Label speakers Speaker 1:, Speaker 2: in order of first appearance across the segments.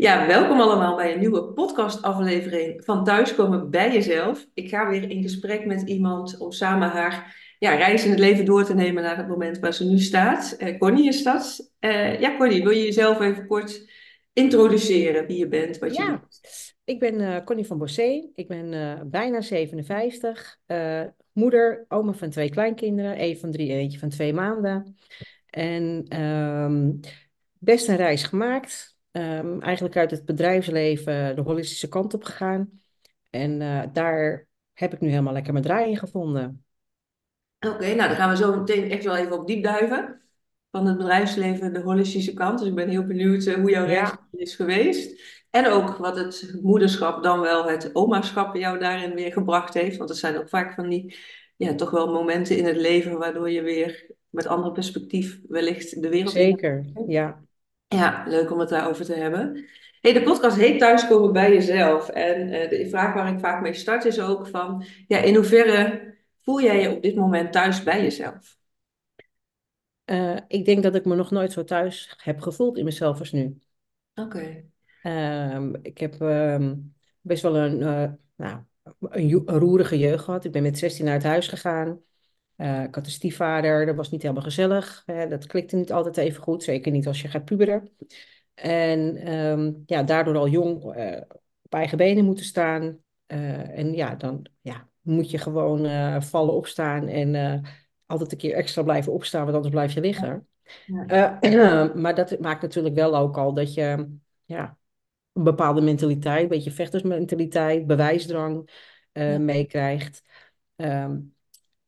Speaker 1: Ja, welkom allemaal bij een nieuwe podcastaflevering van Thuiskomen bij Jezelf. Ik ga weer in gesprek met iemand om samen haar ja, reis in het leven door te nemen naar het moment waar ze nu staat. Uh, Connie is dat. Uh, ja, Connie, wil je jezelf even kort introduceren wie je bent, wat je
Speaker 2: Ja,
Speaker 1: doet?
Speaker 2: ik ben eh, Connie van Bossé. Ik ben eh, bijna 57. eh, moeder, oma van twee kleinkinderen. Een van drie en eentje van twee maanden. En ehm, best een reis gemaakt. Ehm, eigenlijk uit het bedrijfsleven de holistische kant op gegaan. En eh, daar heb ik nu helemaal lekker mijn draai in gevonden.
Speaker 1: Oké, nou dan gaan we zo meteen echt wel even op diep duiven. Van het bedrijfsleven, de holistische kant. Dus ik ben heel benieuwd eh, hoe jouw reis
Speaker 2: Ja,
Speaker 1: is geweest. En ook wat het moederschap, dan wel het omaschap jou daarin weer gebracht heeft. Want het zijn ook vaak van die, ja, toch wel momenten in het leven waardoor je weer met ander perspectief wellicht de wereld
Speaker 2: zeker. Ja.
Speaker 1: Ja, leuk om het daarover te hebben. Hey, de podcast heet Thuiskomen bij jezelf. En eh, de vraag waar ik vaak mee start is ook van, ja, in hoeverre voel jij je op dit moment thuis bij jezelf?
Speaker 2: Eh, ik denk dat ik me nog nooit zo thuis heb gevoeld in mezelf als nu.
Speaker 1: Oké.
Speaker 2: Ehm, ik heb ehm, best wel een, eh, nou, een, een roerige jeugd gehad. Ik ben met 16 uit huis gegaan. Ik had een stiefvader, dat was niet helemaal gezellig. Hè, dat klikte niet altijd even goed, zeker niet als je gaat puberen. En ehm, ja, daardoor al jong eh, op eigen benen moeten staan. Eh, en ja, dan ja, moet je gewoon vallen opstaan en altijd een keer extra blijven opstaan, want anders blijf je liggen.
Speaker 1: Ja.
Speaker 2: Maar dat maakt natuurlijk wel ook al dat je ja, een bepaalde mentaliteit, een beetje vechtersmentaliteit, bewijsdrang
Speaker 1: Ja.
Speaker 2: meekrijgt. Ehm,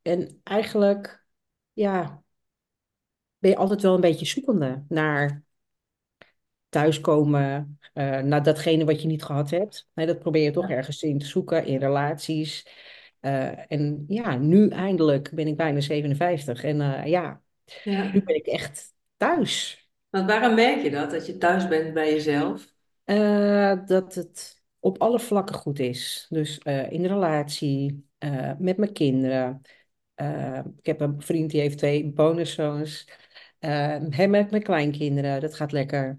Speaker 2: en eigenlijk, ja, ben je altijd wel een beetje zoekende naar thuiskomen, eh naar datgene wat je niet gehad hebt. Nee, dat probeer je toch
Speaker 1: Ja.
Speaker 2: ergens in te zoeken, in relaties. Eh, en ja, nu eindelijk ben ik bijna 57 en eh, ja, nu ben ik echt thuis.
Speaker 1: Want waarom merk je dat, dat je thuis bent bij jezelf?
Speaker 2: Dat het op alle vlakken goed is. Dus in de relatie, met mijn kinderen. Eh, ik heb een vriend die heeft twee bonuszoons. Uh, hem met mijn kleinkinderen, dat gaat lekker.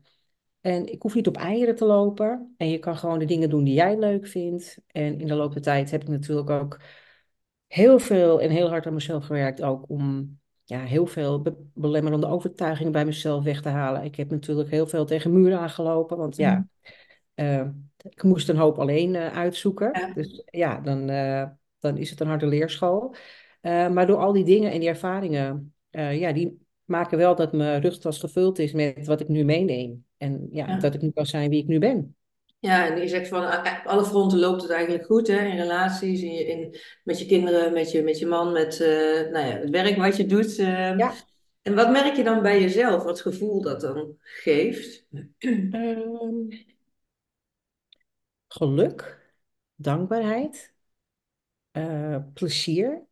Speaker 2: En ik hoef niet op eieren te lopen. En je kan gewoon de dingen doen die jij leuk vindt. En in de loop der tijd heb ik natuurlijk ook heel veel en heel hard aan mezelf gewerkt. Ook om ja, heel veel be- belemmerende overtuigingen bij mezelf weg te halen. Ik heb natuurlijk heel veel tegen muren aangelopen. Want ja, eh, ik moest een hoop alleen eh, uitzoeken.
Speaker 1: Ja.
Speaker 2: Dus ja, dan, eh, dan is het een harde leerschool. Eh, maar door al die dingen en die ervaringen, eh, ja, die maken wel dat mijn rugtas gevuld is met wat ik nu meeneem. En ja,
Speaker 1: Ja.
Speaker 2: dat ik nu kan zijn wie ik nu ben.
Speaker 1: Ja, en je zegt van eh, op alle fronten loopt het eigenlijk goed, hè? In relaties, in je, in, met je kinderen, met je, met je man, met eh, nou ja, het werk wat je doet. eh.
Speaker 2: Ja,
Speaker 1: en wat merk je dan bij jezelf, wat gevoel dat dan geeft?
Speaker 2: ehm, geluk, dankbaarheid, eh, plezier.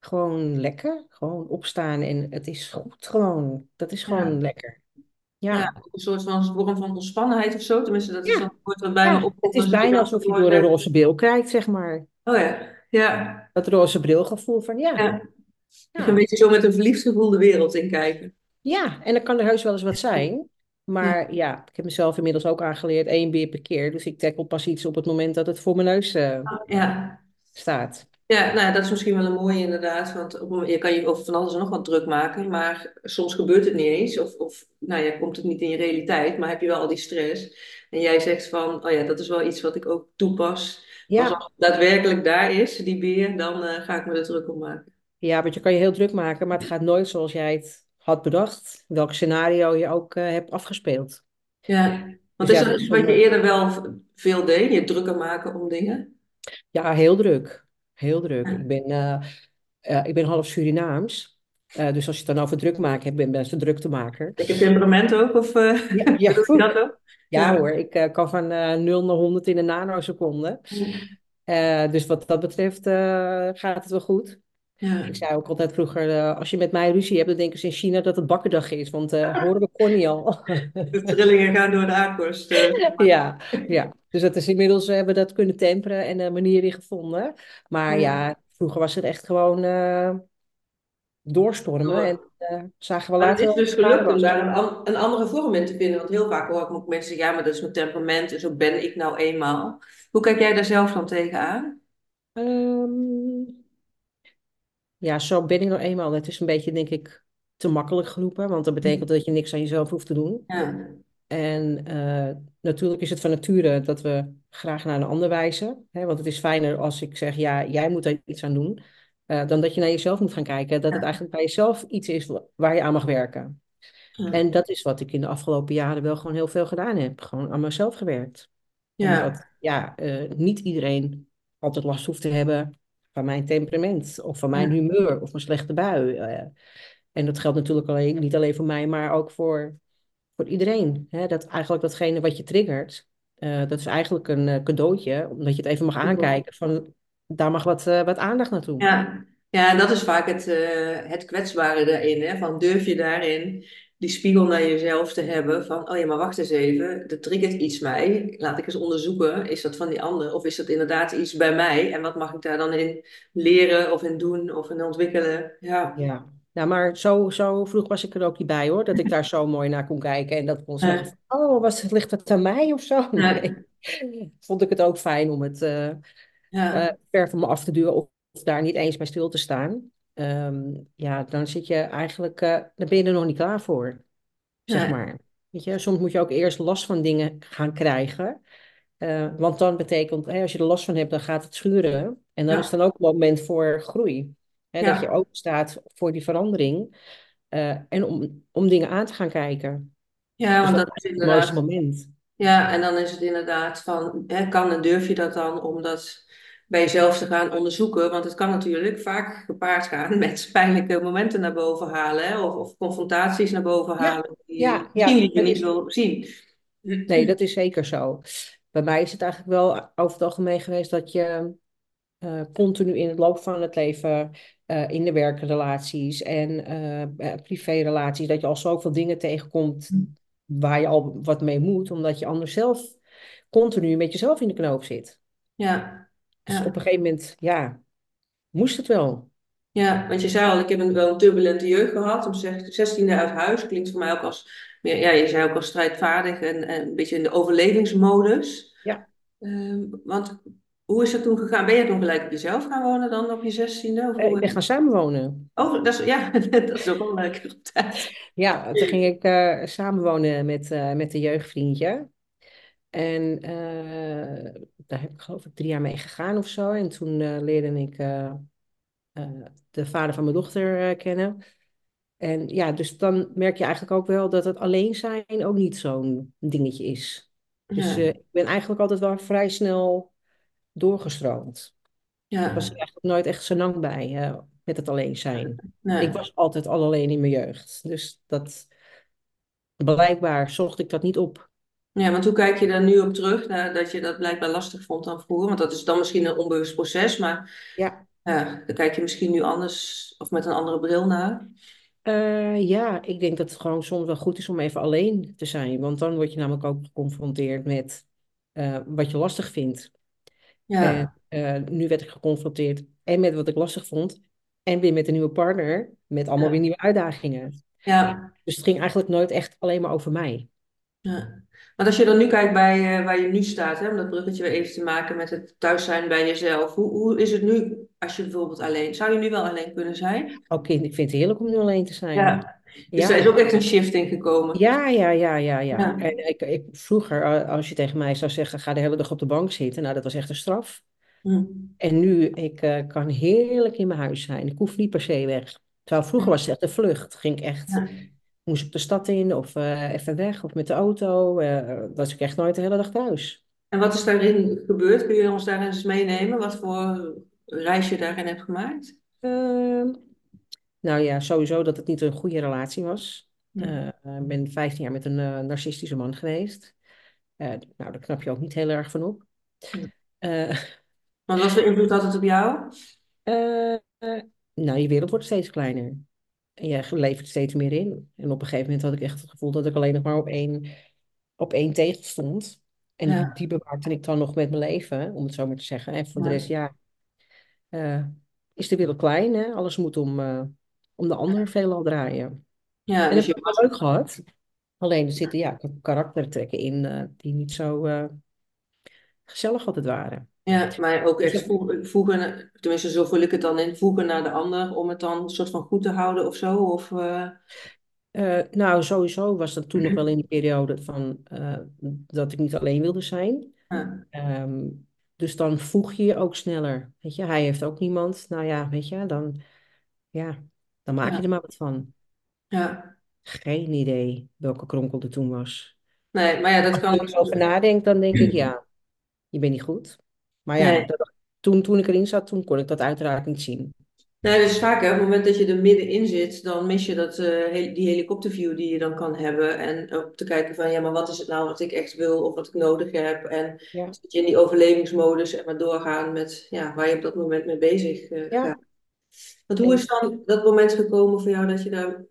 Speaker 2: Gewoon lekker. Gewoon opstaan en het is goed. Gewoon, dat is
Speaker 1: Ja.
Speaker 2: gewoon lekker.
Speaker 1: Ja, een soort van vorm van ontspannenheid of zo. Tenminste, dat is dan
Speaker 2: Ja,
Speaker 1: het woord wat bij me
Speaker 2: ja, het is bijna alsof je door een roze bril kijkt, zeg maar.
Speaker 1: Oh ja, ja,
Speaker 2: Dat roze brilgevoel van ja.
Speaker 1: Dat een beetje zo met een verliefd gevoel de wereld in kijken.
Speaker 2: ja. En dan kan er heus wel eens wat zijn. Maar ja, ik heb mezelf inmiddels ook aangeleerd één beer per keer. Dus ik tackle pas iets op het moment dat het voor mijn neus eh,
Speaker 1: ja.
Speaker 2: staat.
Speaker 1: Ja, nou dat is misschien wel een mooie inderdaad. Want op, je kan je over van alles en nog wat druk maken. Maar soms gebeurt het niet eens. Of, of nou ja, komt het niet in je realiteit. Maar heb je wel al die stress. En jij zegt van, oh ja, dat is wel iets wat ik ook toepas.
Speaker 2: Ja,
Speaker 1: als het daadwerkelijk daar is, die beer, dan eh, ga ik me er druk om maken.
Speaker 2: ja, want je kan je heel druk maken, maar het gaat nooit zoals jij het had bedacht. Welk scenario je ook eh, hebt afgespeeld.
Speaker 1: Ja,
Speaker 2: Dus
Speaker 1: want is
Speaker 2: ja,
Speaker 1: dat
Speaker 2: is
Speaker 1: wat je eerder wel veel deed? Je drukker maken om dingen?
Speaker 2: Ja, heel druk. Heel druk. Ik ben, eh, eh, ik ben half Surinaams. Eh, dus als je het dan over druk maken hebt, ben ik best een.
Speaker 1: Ik heb temperament ook, of
Speaker 2: Ja, ja,
Speaker 1: je dat ook?
Speaker 2: Ja
Speaker 1: Ja.
Speaker 2: hoor, ik kan van eh 0 naar 100 in een nanoseconde. Dus wat dat betreft gaat het wel goed.
Speaker 1: Ja.
Speaker 2: Ik zei ook altijd vroeger, als je met mij ruzie hebt, dan denken ze in China dat het bakkerdag is. Want horen we Connie al.
Speaker 1: De trillingen gaan door de aardkorst.
Speaker 2: Ja, ja. Dus dat is inmiddels, eh, hebben we dat kunnen temperen en een manier in gevonden. Maar
Speaker 1: Ja.
Speaker 2: ja, vroeger was het echt gewoon... eh, doorstormen. En eh, zagen we
Speaker 1: Maar het
Speaker 2: later
Speaker 1: is
Speaker 2: dat
Speaker 1: dus gelukt om daar een, an- een andere vorm in te vinden. Want heel vaak hoor ik ook mensen zeggen, ja, maar dat is mijn temperament en zo ben ik nou eenmaal. Hoe kijk jij daar zelf dan tegenaan?
Speaker 2: Ehm, ja, zo ben ik nou eenmaal. Het is een beetje, denk ik, te makkelijk geroepen. Want dat betekent dat je niks aan jezelf hoeft te doen.
Speaker 1: Ja,
Speaker 2: En eh, natuurlijk is het van nature dat we graag naar een ander wijzen. Hè? Want het is fijner als ik zeg, ja, jij moet daar iets aan doen. eh, dan dat je naar jezelf moet gaan kijken. Dat het eigenlijk bij jezelf iets is wa- waar je aan mag werken.
Speaker 1: ja,
Speaker 2: En dat is wat ik in de afgelopen jaren wel gewoon heel veel gedaan heb. Gewoon aan mezelf gewerkt.
Speaker 1: ja,
Speaker 2: Omdat, ja, eh, niet iedereen altijd last hoeft te hebben van mijn temperament. Of van mijn humeur of mijn slechte bui. en dat geldt natuurlijk alleen, niet alleen voor mij, maar ook voor voor iedereen. Hè? Dat eigenlijk datgene wat je triggert, eh, dat is eigenlijk een eh, cadeautje, omdat je het even mag aankijken van daar mag wat, eh, wat aandacht naartoe.
Speaker 1: ja. Ja, en dat is vaak het, het kwetsbare daarin. Hè? Van durf je daarin die spiegel naar jezelf te hebben van, oh ja, maar wacht eens even, er triggert iets mij. Laat ik eens onderzoeken, is dat van die ander of is dat inderdaad iets bij mij? En wat mag ik daar dan in leren of in doen of in ontwikkelen? Ja.
Speaker 2: Ja. Nou, maar zo, zo vroeg was ik er ook niet bij hoor, dat ik daar zo mooi naar kon kijken en dat kon zeggen
Speaker 1: Ja.
Speaker 2: oh, was, ligt het aan mij of zo? Nee. Vond ik het ook fijn om het eh, eh,
Speaker 1: Ja.
Speaker 2: ver van me af te duwen of, daar niet eens bij stil te staan. Ehm, ja, dan zit je eigenlijk, eh dan ben je er nog niet klaar voor. zeg
Speaker 1: Ja.
Speaker 2: maar. Weet je, soms moet je ook eerst last van dingen gaan krijgen. Eh, want dan betekent, als je er last van hebt, dan gaat het schuren. En dan is dan ook een moment voor groei. Hè, dat je open staat voor die verandering. eh, en om, om dingen aan te gaan kijken.
Speaker 1: Ja,
Speaker 2: Dus
Speaker 1: want
Speaker 2: dat
Speaker 1: dat
Speaker 2: is het mooiste moment.
Speaker 1: Ja, en dan is het inderdaad van, hè, kan en durf je dat dan om dat bij jezelf te gaan onderzoeken? Want het kan natuurlijk vaak gepaard gaan met pijnlijke momenten naar boven halen, hè, of, of confrontaties naar boven
Speaker 2: Ja,
Speaker 1: halen die je
Speaker 2: ja, ja.
Speaker 1: niet
Speaker 2: is,
Speaker 1: wil zien.
Speaker 2: nee, dat is zeker zo. Bij mij is het eigenlijk wel over het algemeen geweest dat je eh, continu in het loop van het leven, eh, in de werkrelaties en eh, privérelaties, dat je al zoveel dingen tegenkomt waar je al wat mee moet, omdat je anders zelf continu met jezelf in de knoop zit.
Speaker 1: Ja,
Speaker 2: Dus op
Speaker 1: ja.
Speaker 2: een gegeven moment, ja, moest het wel.
Speaker 1: Ja, want je zei al, ik heb een, wel een turbulente jeugd gehad. Op zes- zestiende uit huis klinkt voor mij ook als, meer, ja, je zei ook als strijdvaardig en, en een beetje in de overlevingsmodus.
Speaker 2: Ja,
Speaker 1: Ehm, want hoe is dat toen gegaan? Ben je toen gelijk op jezelf gaan wonen dan op je zestiende? Of
Speaker 2: Eh, ik ben
Speaker 1: hoe?
Speaker 2: gaan samenwonen.
Speaker 1: Oh, dat is, ja, dat is ook wel een leuke tijd.
Speaker 2: Ja, toen ging ik eh, samenwonen met, eh, met een jeugdvriendje. En daar heb ik geloof ik drie jaar mee gegaan of zo. En toen leerde ik de vader van mijn dochter kennen. En ja, dus dan merk je eigenlijk ook wel dat het alleen zijn ook niet zo'n dingetje is. Dus
Speaker 1: Ja,
Speaker 2: ik ben eigenlijk altijd wel vrij snel doorgestroomd. Ik was er
Speaker 1: ja,
Speaker 2: eigenlijk nooit echt zo lang bij eh, met het alleen zijn. Ik was altijd al alleen in mijn jeugd. Dus dat, blijkbaar zocht ik dat niet op.
Speaker 1: Ja, want hoe kijk je daar nu op terug? na- dat je dat blijkbaar lastig vond dan vroeger? Want dat is dan misschien een onbewust proces, maar
Speaker 2: Ja,
Speaker 1: ja, dan kijk je misschien nu anders of met een andere bril naar.
Speaker 2: eh, ja, ik denk dat het gewoon soms wel goed is om even alleen te zijn. Want dan word je namelijk ook geconfronteerd met eh, wat je lastig vindt. En
Speaker 1: Ja,
Speaker 2: eh, nu werd ik geconfronteerd en met wat ik lastig vond. En weer met een nieuwe partner, met allemaal weer nieuwe uitdagingen.
Speaker 1: ja.
Speaker 2: Dus het ging eigenlijk nooit echt alleen maar over mij.
Speaker 1: Ja. Want als je dan nu kijkt bij eh, waar je nu staat, hè, om dat bruggetje weer even te maken met het thuis zijn bij jezelf. Hoe, hoe is het nu als je bijvoorbeeld alleen, zou je nu wel alleen kunnen zijn?
Speaker 2: Ook kind, ik vind het heerlijk om nu alleen te zijn.
Speaker 1: Ja. Dus daar is ook echt een shift in gekomen.
Speaker 2: ja, ja, ja, ja, ja.
Speaker 1: Ja.
Speaker 2: En ik, ik, vroeger, als je tegen mij zou zeggen, ga de hele dag op de bank zitten, nou, dat was echt een straf.
Speaker 1: Hm.
Speaker 2: En nu, ik eh, kan heerlijk in mijn huis zijn. Ik hoef niet per se weg. Terwijl vroeger was het echt een vlucht. Ging ik echt,
Speaker 1: Ja.
Speaker 2: moest ik de stad in of eh, even weg of met de auto. eh was ik echt nooit de hele dag thuis.
Speaker 1: En wat is daarin gebeurd? Kun je ons daarin eens meenemen? Wat voor reis je daarin hebt gemaakt?
Speaker 2: Nou ja, sowieso dat het niet een goede relatie was. Eh, ik ben 15 jaar met een eh, narcistische man geweest. Eh, nou, daar knap je ook niet heel erg van op. Eh,
Speaker 1: Want wat voor invloed had het op jou?
Speaker 2: nou, je wereld wordt steeds kleiner. En je levert steeds meer in. En op een gegeven moment had ik echt het gevoel dat ik alleen nog maar op één, op één tegel stond. En die,
Speaker 1: Ja.
Speaker 2: die bewaakte ik dan nog met mijn leven, om het zo maar te zeggen. En voor de rest,
Speaker 1: Ja.
Speaker 2: ja, is de wereld klein, hè? Alles moet om, om de ander veelal draaien.
Speaker 1: Ja,
Speaker 2: En
Speaker 1: dus
Speaker 2: dat
Speaker 1: je
Speaker 2: heb ik
Speaker 1: was,
Speaker 2: leuk gehad. Alleen er zitten ja, karaktertrekken in eh, die niet zo eh, gezellig altijd waren.
Speaker 1: ja, maar ook
Speaker 2: Dus
Speaker 1: echt voegen, voegen, tenminste zo vul ik het dan in, voegen naar de ander om het dan een soort van goed te houden of zo. Of, eh,
Speaker 2: nou, sowieso was dat toen nog wel in die periode van dat ik niet alleen wilde zijn.
Speaker 1: ja,
Speaker 2: Ehm, dus dan voeg je je ook sneller. Weet je, hij heeft ook niemand. Nou ja, weet je, dan, ja, dan maak je er maar wat van.
Speaker 1: ja.
Speaker 2: Geen idee welke kronkel er toen was.
Speaker 1: Nee, maar ja, dat
Speaker 2: Als
Speaker 1: kan
Speaker 2: ik
Speaker 1: ook
Speaker 2: er over
Speaker 1: soms.
Speaker 2: nadenk, dan denk ik, ja, je bent niet goed. Maar ja,
Speaker 1: Nee.
Speaker 2: dat, toen, toen ik erin zat, toen kon ik dat uiteraard niet zien.
Speaker 1: Nee, dat is vaak, hè, op het moment dat je er middenin zit, dan mis je dat, eh, die helikopterview die je dan kan hebben. En ook te kijken van, ja, maar wat is het nou wat ik echt wil of wat ik nodig heb? En
Speaker 2: Ja,
Speaker 1: zit je in die overlevingsmodus en maar doorgaan met ja, waar je op dat moment mee bezig eh,
Speaker 2: ja.
Speaker 1: gaat. Want hoe is dan dat moment gekomen voor jou dat je daar,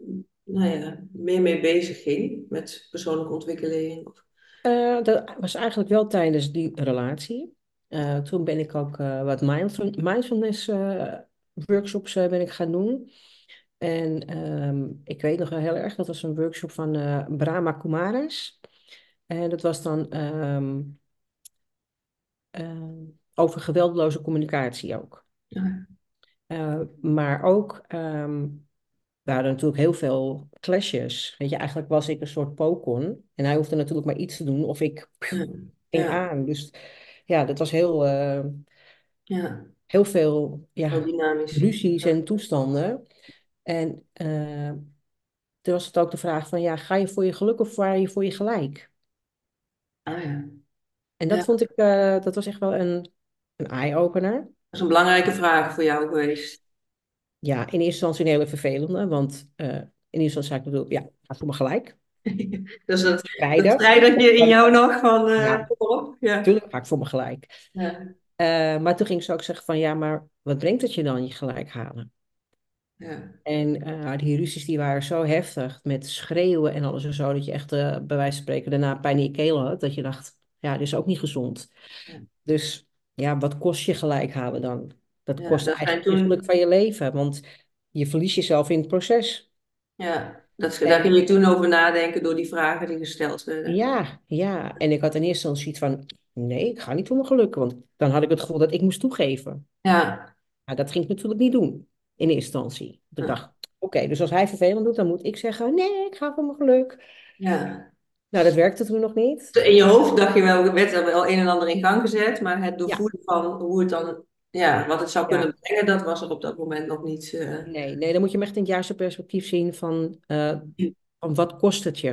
Speaker 1: nou ja, meer mee bezig ging met persoonlijke ontwikkeling? Of,
Speaker 2: eh, dat was eigenlijk wel tijdens die relatie. Eh, toen ben ik ook eh, wat mindful- mindfulness workshops ben ik gaan doen. En ehm, ik weet nog wel heel erg, dat was een workshop van Brahma Kumaris. En dat was dan ehm, ehm, over geweldloze communicatie ook.
Speaker 1: ja,
Speaker 2: Eh, maar ook, ehm we hadden natuurlijk heel veel clashes. Weet je, eigenlijk was ik een soort pokon. En hij hoefde natuurlijk maar iets te doen of ik ging
Speaker 1: ja,
Speaker 2: aan. Dus ja, dat was heel, eh,
Speaker 1: ja,
Speaker 2: heel veel ja, ruzies
Speaker 1: Ja,
Speaker 2: en toestanden. En eh, toen was het ook de vraag van, ja, ga je voor je geluk of ga je voor je gelijk?
Speaker 1: ah ja.
Speaker 2: En dat vond ik, dat was echt wel een, een eye-opener.
Speaker 1: Dat is een belangrijke vraag voor jou geweest.
Speaker 2: Ja, in eerste instantie een hele vervelende, want eh, in eerste instantie zei ik ja, ga voor me gelijk.
Speaker 1: Dus dat, dat strijdertje in jou nog van,
Speaker 2: Ja,
Speaker 1: op. Ja,
Speaker 2: natuurlijk ga ik voor me gelijk.
Speaker 1: ja,
Speaker 2: Eh, maar toen ging ze ook zeggen van, ja, maar wat brengt het je dan, je gelijk halen?
Speaker 1: ja,
Speaker 2: En eh, die ruzies die waren zo heftig, met schreeuwen en alles en zo, dat je echt eh, bij wijze van spreken daarna pijn in je keel had, dat je dacht, ja, dit is ook niet gezond.
Speaker 1: ja.
Speaker 2: Dus ja, wat kost je gelijk halen dan? Dat
Speaker 1: Ja,
Speaker 2: kost
Speaker 1: dat
Speaker 2: eigenlijk
Speaker 1: toen,
Speaker 2: van je leven, want je verliest jezelf in het proces.
Speaker 1: ja, dat, daar ging je toen over nadenken door die vragen die gesteld werden.
Speaker 2: ja, ja, en ik had in eerste instantie iets van, nee, ik ga niet voor mijn geluk, want dan had ik het gevoel dat ik moest toegeven.
Speaker 1: Ja,
Speaker 2: Maar dat ging ik natuurlijk niet doen in eerste instantie. Ik
Speaker 1: ja,
Speaker 2: dacht, oké, dus als hij vervelend doet, dan moet ik zeggen, nee, ik ga voor mijn geluk.
Speaker 1: ja.
Speaker 2: Nou, dat werkte toen nog niet.
Speaker 1: In je hoofd dacht je wel, werd er wel een en ander in gang gezet, maar het
Speaker 2: Ja,
Speaker 1: doorvoelen van hoe het dan, ja, wat het zou
Speaker 2: ja,
Speaker 1: kunnen brengen, dat was er op dat moment nog niet. eh,
Speaker 2: nee, nee, dan moet je hem echt in het juiste perspectief zien van, eh, van wat kost het je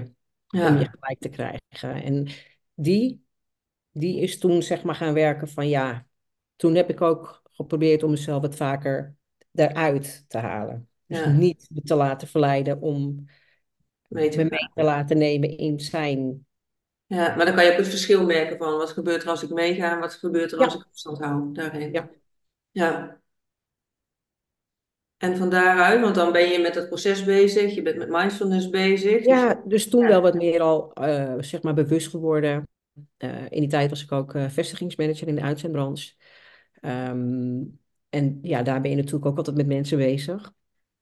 Speaker 2: om je gelijk te krijgen. En die, die is toen zeg maar gaan werken van ja, toen heb ik ook geprobeerd om mezelf wat vaker daaruit te halen. Dus niet te laten verleiden om
Speaker 1: mee te
Speaker 2: mee laten nemen in zijn.
Speaker 1: Ja, maar dan kan je ook het verschil merken van wat gebeurt er als ik meega en wat gebeurt er als ik afstand hou daarin.
Speaker 2: ja.
Speaker 1: Ja, en van daaruit, want dan ben je met het proces bezig, je bent met mindfulness bezig, dus
Speaker 2: Ja, dus toen wel wat meer al eh, zeg maar bewust geworden. Eh, in die tijd was ik ook eh, vestigingsmanager in de uitzendbranche. Ehm, en ja, daar ben je natuurlijk ook altijd met mensen bezig.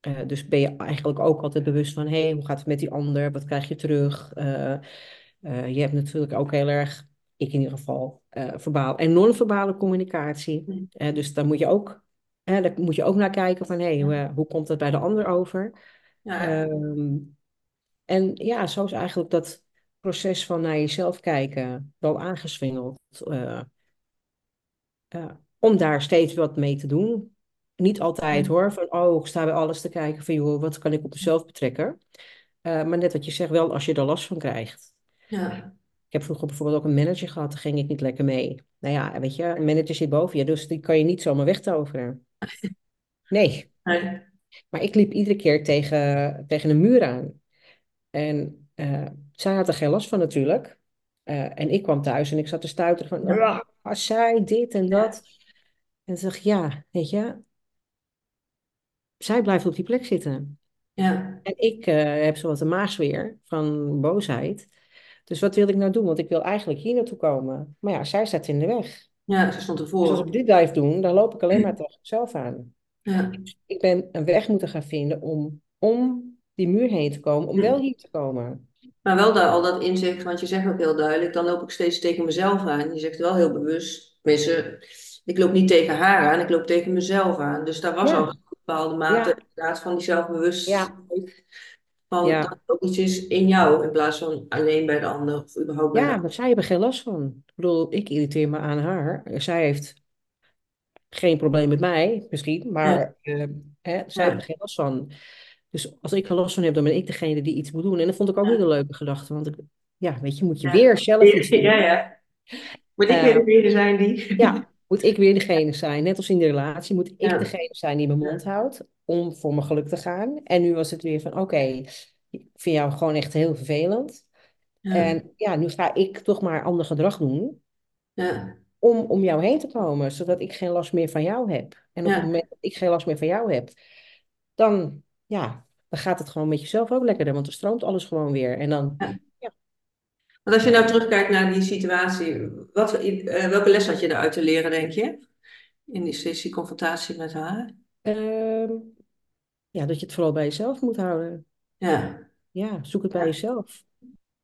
Speaker 2: Eh, dus ben je eigenlijk ook altijd bewust van, hé, hey, hoe gaat het met die ander? Wat krijg je terug? Eh, eh, je hebt natuurlijk ook heel erg, ik in ieder geval, verbaal en non-verbale communicatie. Dus daar moet je ook, hè, daar moet je ook naar kijken van, hé, hey, hoe, hoe komt dat bij de ander over?
Speaker 1: ja,
Speaker 2: Ehm, en ja, zo is eigenlijk dat proces van naar jezelf kijken wel aangeswingeld. om daar steeds wat mee te doen. Niet altijd hoor, van oh, ik sta bij alles te kijken van joh, wat kan ik op mezelf betrekken? Eh, maar net wat je zegt, wel als je er last van krijgt.
Speaker 1: ja,
Speaker 2: Ik heb vroeger bijvoorbeeld ook een manager gehad, daar ging ik niet lekker mee. Nou ja, weet je, een manager zit boven je, dus die kan je niet zomaar wegtoveren. Nee,
Speaker 1: nee,
Speaker 2: maar ik liep iedere keer tegen, tegen een muur aan. En eh, zij had er geen last van natuurlijk. Eh, en ik kwam thuis en ik zat te stuiteren van, "Ah, zij dit en dat. En toen dacht ik, ja, weet je, zij blijft op die plek zitten.
Speaker 1: ja,
Speaker 2: En ik eh, heb zo wat een maagzweer van boosheid. Dus wat wil ik nou doen? Want ik wil eigenlijk hier naartoe komen. Maar ja, zij staat in de weg.
Speaker 1: ja, ze stond
Speaker 2: Dus als
Speaker 1: ervoor.
Speaker 2: ik dit blijf doen, dan loop ik alleen maar tegen mezelf aan.
Speaker 1: Ja,
Speaker 2: Ik, ben een weg moeten gaan vinden om om die muur heen te komen, om wel hier te komen.
Speaker 1: Maar wel daar al dat inzicht, want je zegt ook heel duidelijk, dan loop ik steeds tegen mezelf aan. Je zegt wel heel bewust, tenminste, ik loop niet tegen haar aan, ik loop tegen mezelf aan. Dus daar was al
Speaker 2: Ja,
Speaker 1: bepaalde mate
Speaker 2: ja,
Speaker 1: inderdaad van die zelfbewustheid,
Speaker 2: ja,
Speaker 1: van dat
Speaker 2: ja.
Speaker 1: ook iets is in jou, in plaats van alleen bij de ander of überhaupt bij de
Speaker 2: Ja, maar zij hebben geen last van. Ik bedoel, ik irriteer me aan haar. Zij heeft geen probleem met mij, misschien, maar eh, hè, zij
Speaker 1: Ja,
Speaker 2: er geen last van. Dus als ik er last van heb, dan ben ik degene die iets moet doen. En dat vond ik ook niet
Speaker 1: ja,
Speaker 2: een leuke gedachte, want ik, ja, weet je, moet je
Speaker 1: ja.
Speaker 2: weer zelf iets
Speaker 1: Ja,
Speaker 2: doen.
Speaker 1: ja. Moet ik weer
Speaker 2: Eh,
Speaker 1: degene zijn die...
Speaker 2: ja, moet ik weer degene zijn, net als in de relatie, moet ik
Speaker 1: Ja,
Speaker 2: degene zijn die mijn mond houdt om voor mijn geluk te gaan. En nu was het weer van, oké, ik vind jou gewoon echt heel vervelend.
Speaker 1: ja,
Speaker 2: En ja, nu ga ik toch maar ander gedrag doen.
Speaker 1: ja,
Speaker 2: om om jou heen te komen, zodat ik geen last meer van jou heb. En op het moment dat ik geen last meer van jou heb, dan, ja, dan gaat het gewoon met jezelf ook lekkerder, want dan stroomt alles gewoon weer. En dan,
Speaker 1: ja. Want als je nou terugkijkt naar die situatie, wat, eh, welke les had je eruit te leren, denk je? In die sessie confrontatie met haar?
Speaker 2: ehm, ja, dat je het vooral bij jezelf moet houden.
Speaker 1: Ja,
Speaker 2: Ja, zoek het bij
Speaker 1: ja,
Speaker 2: jezelf.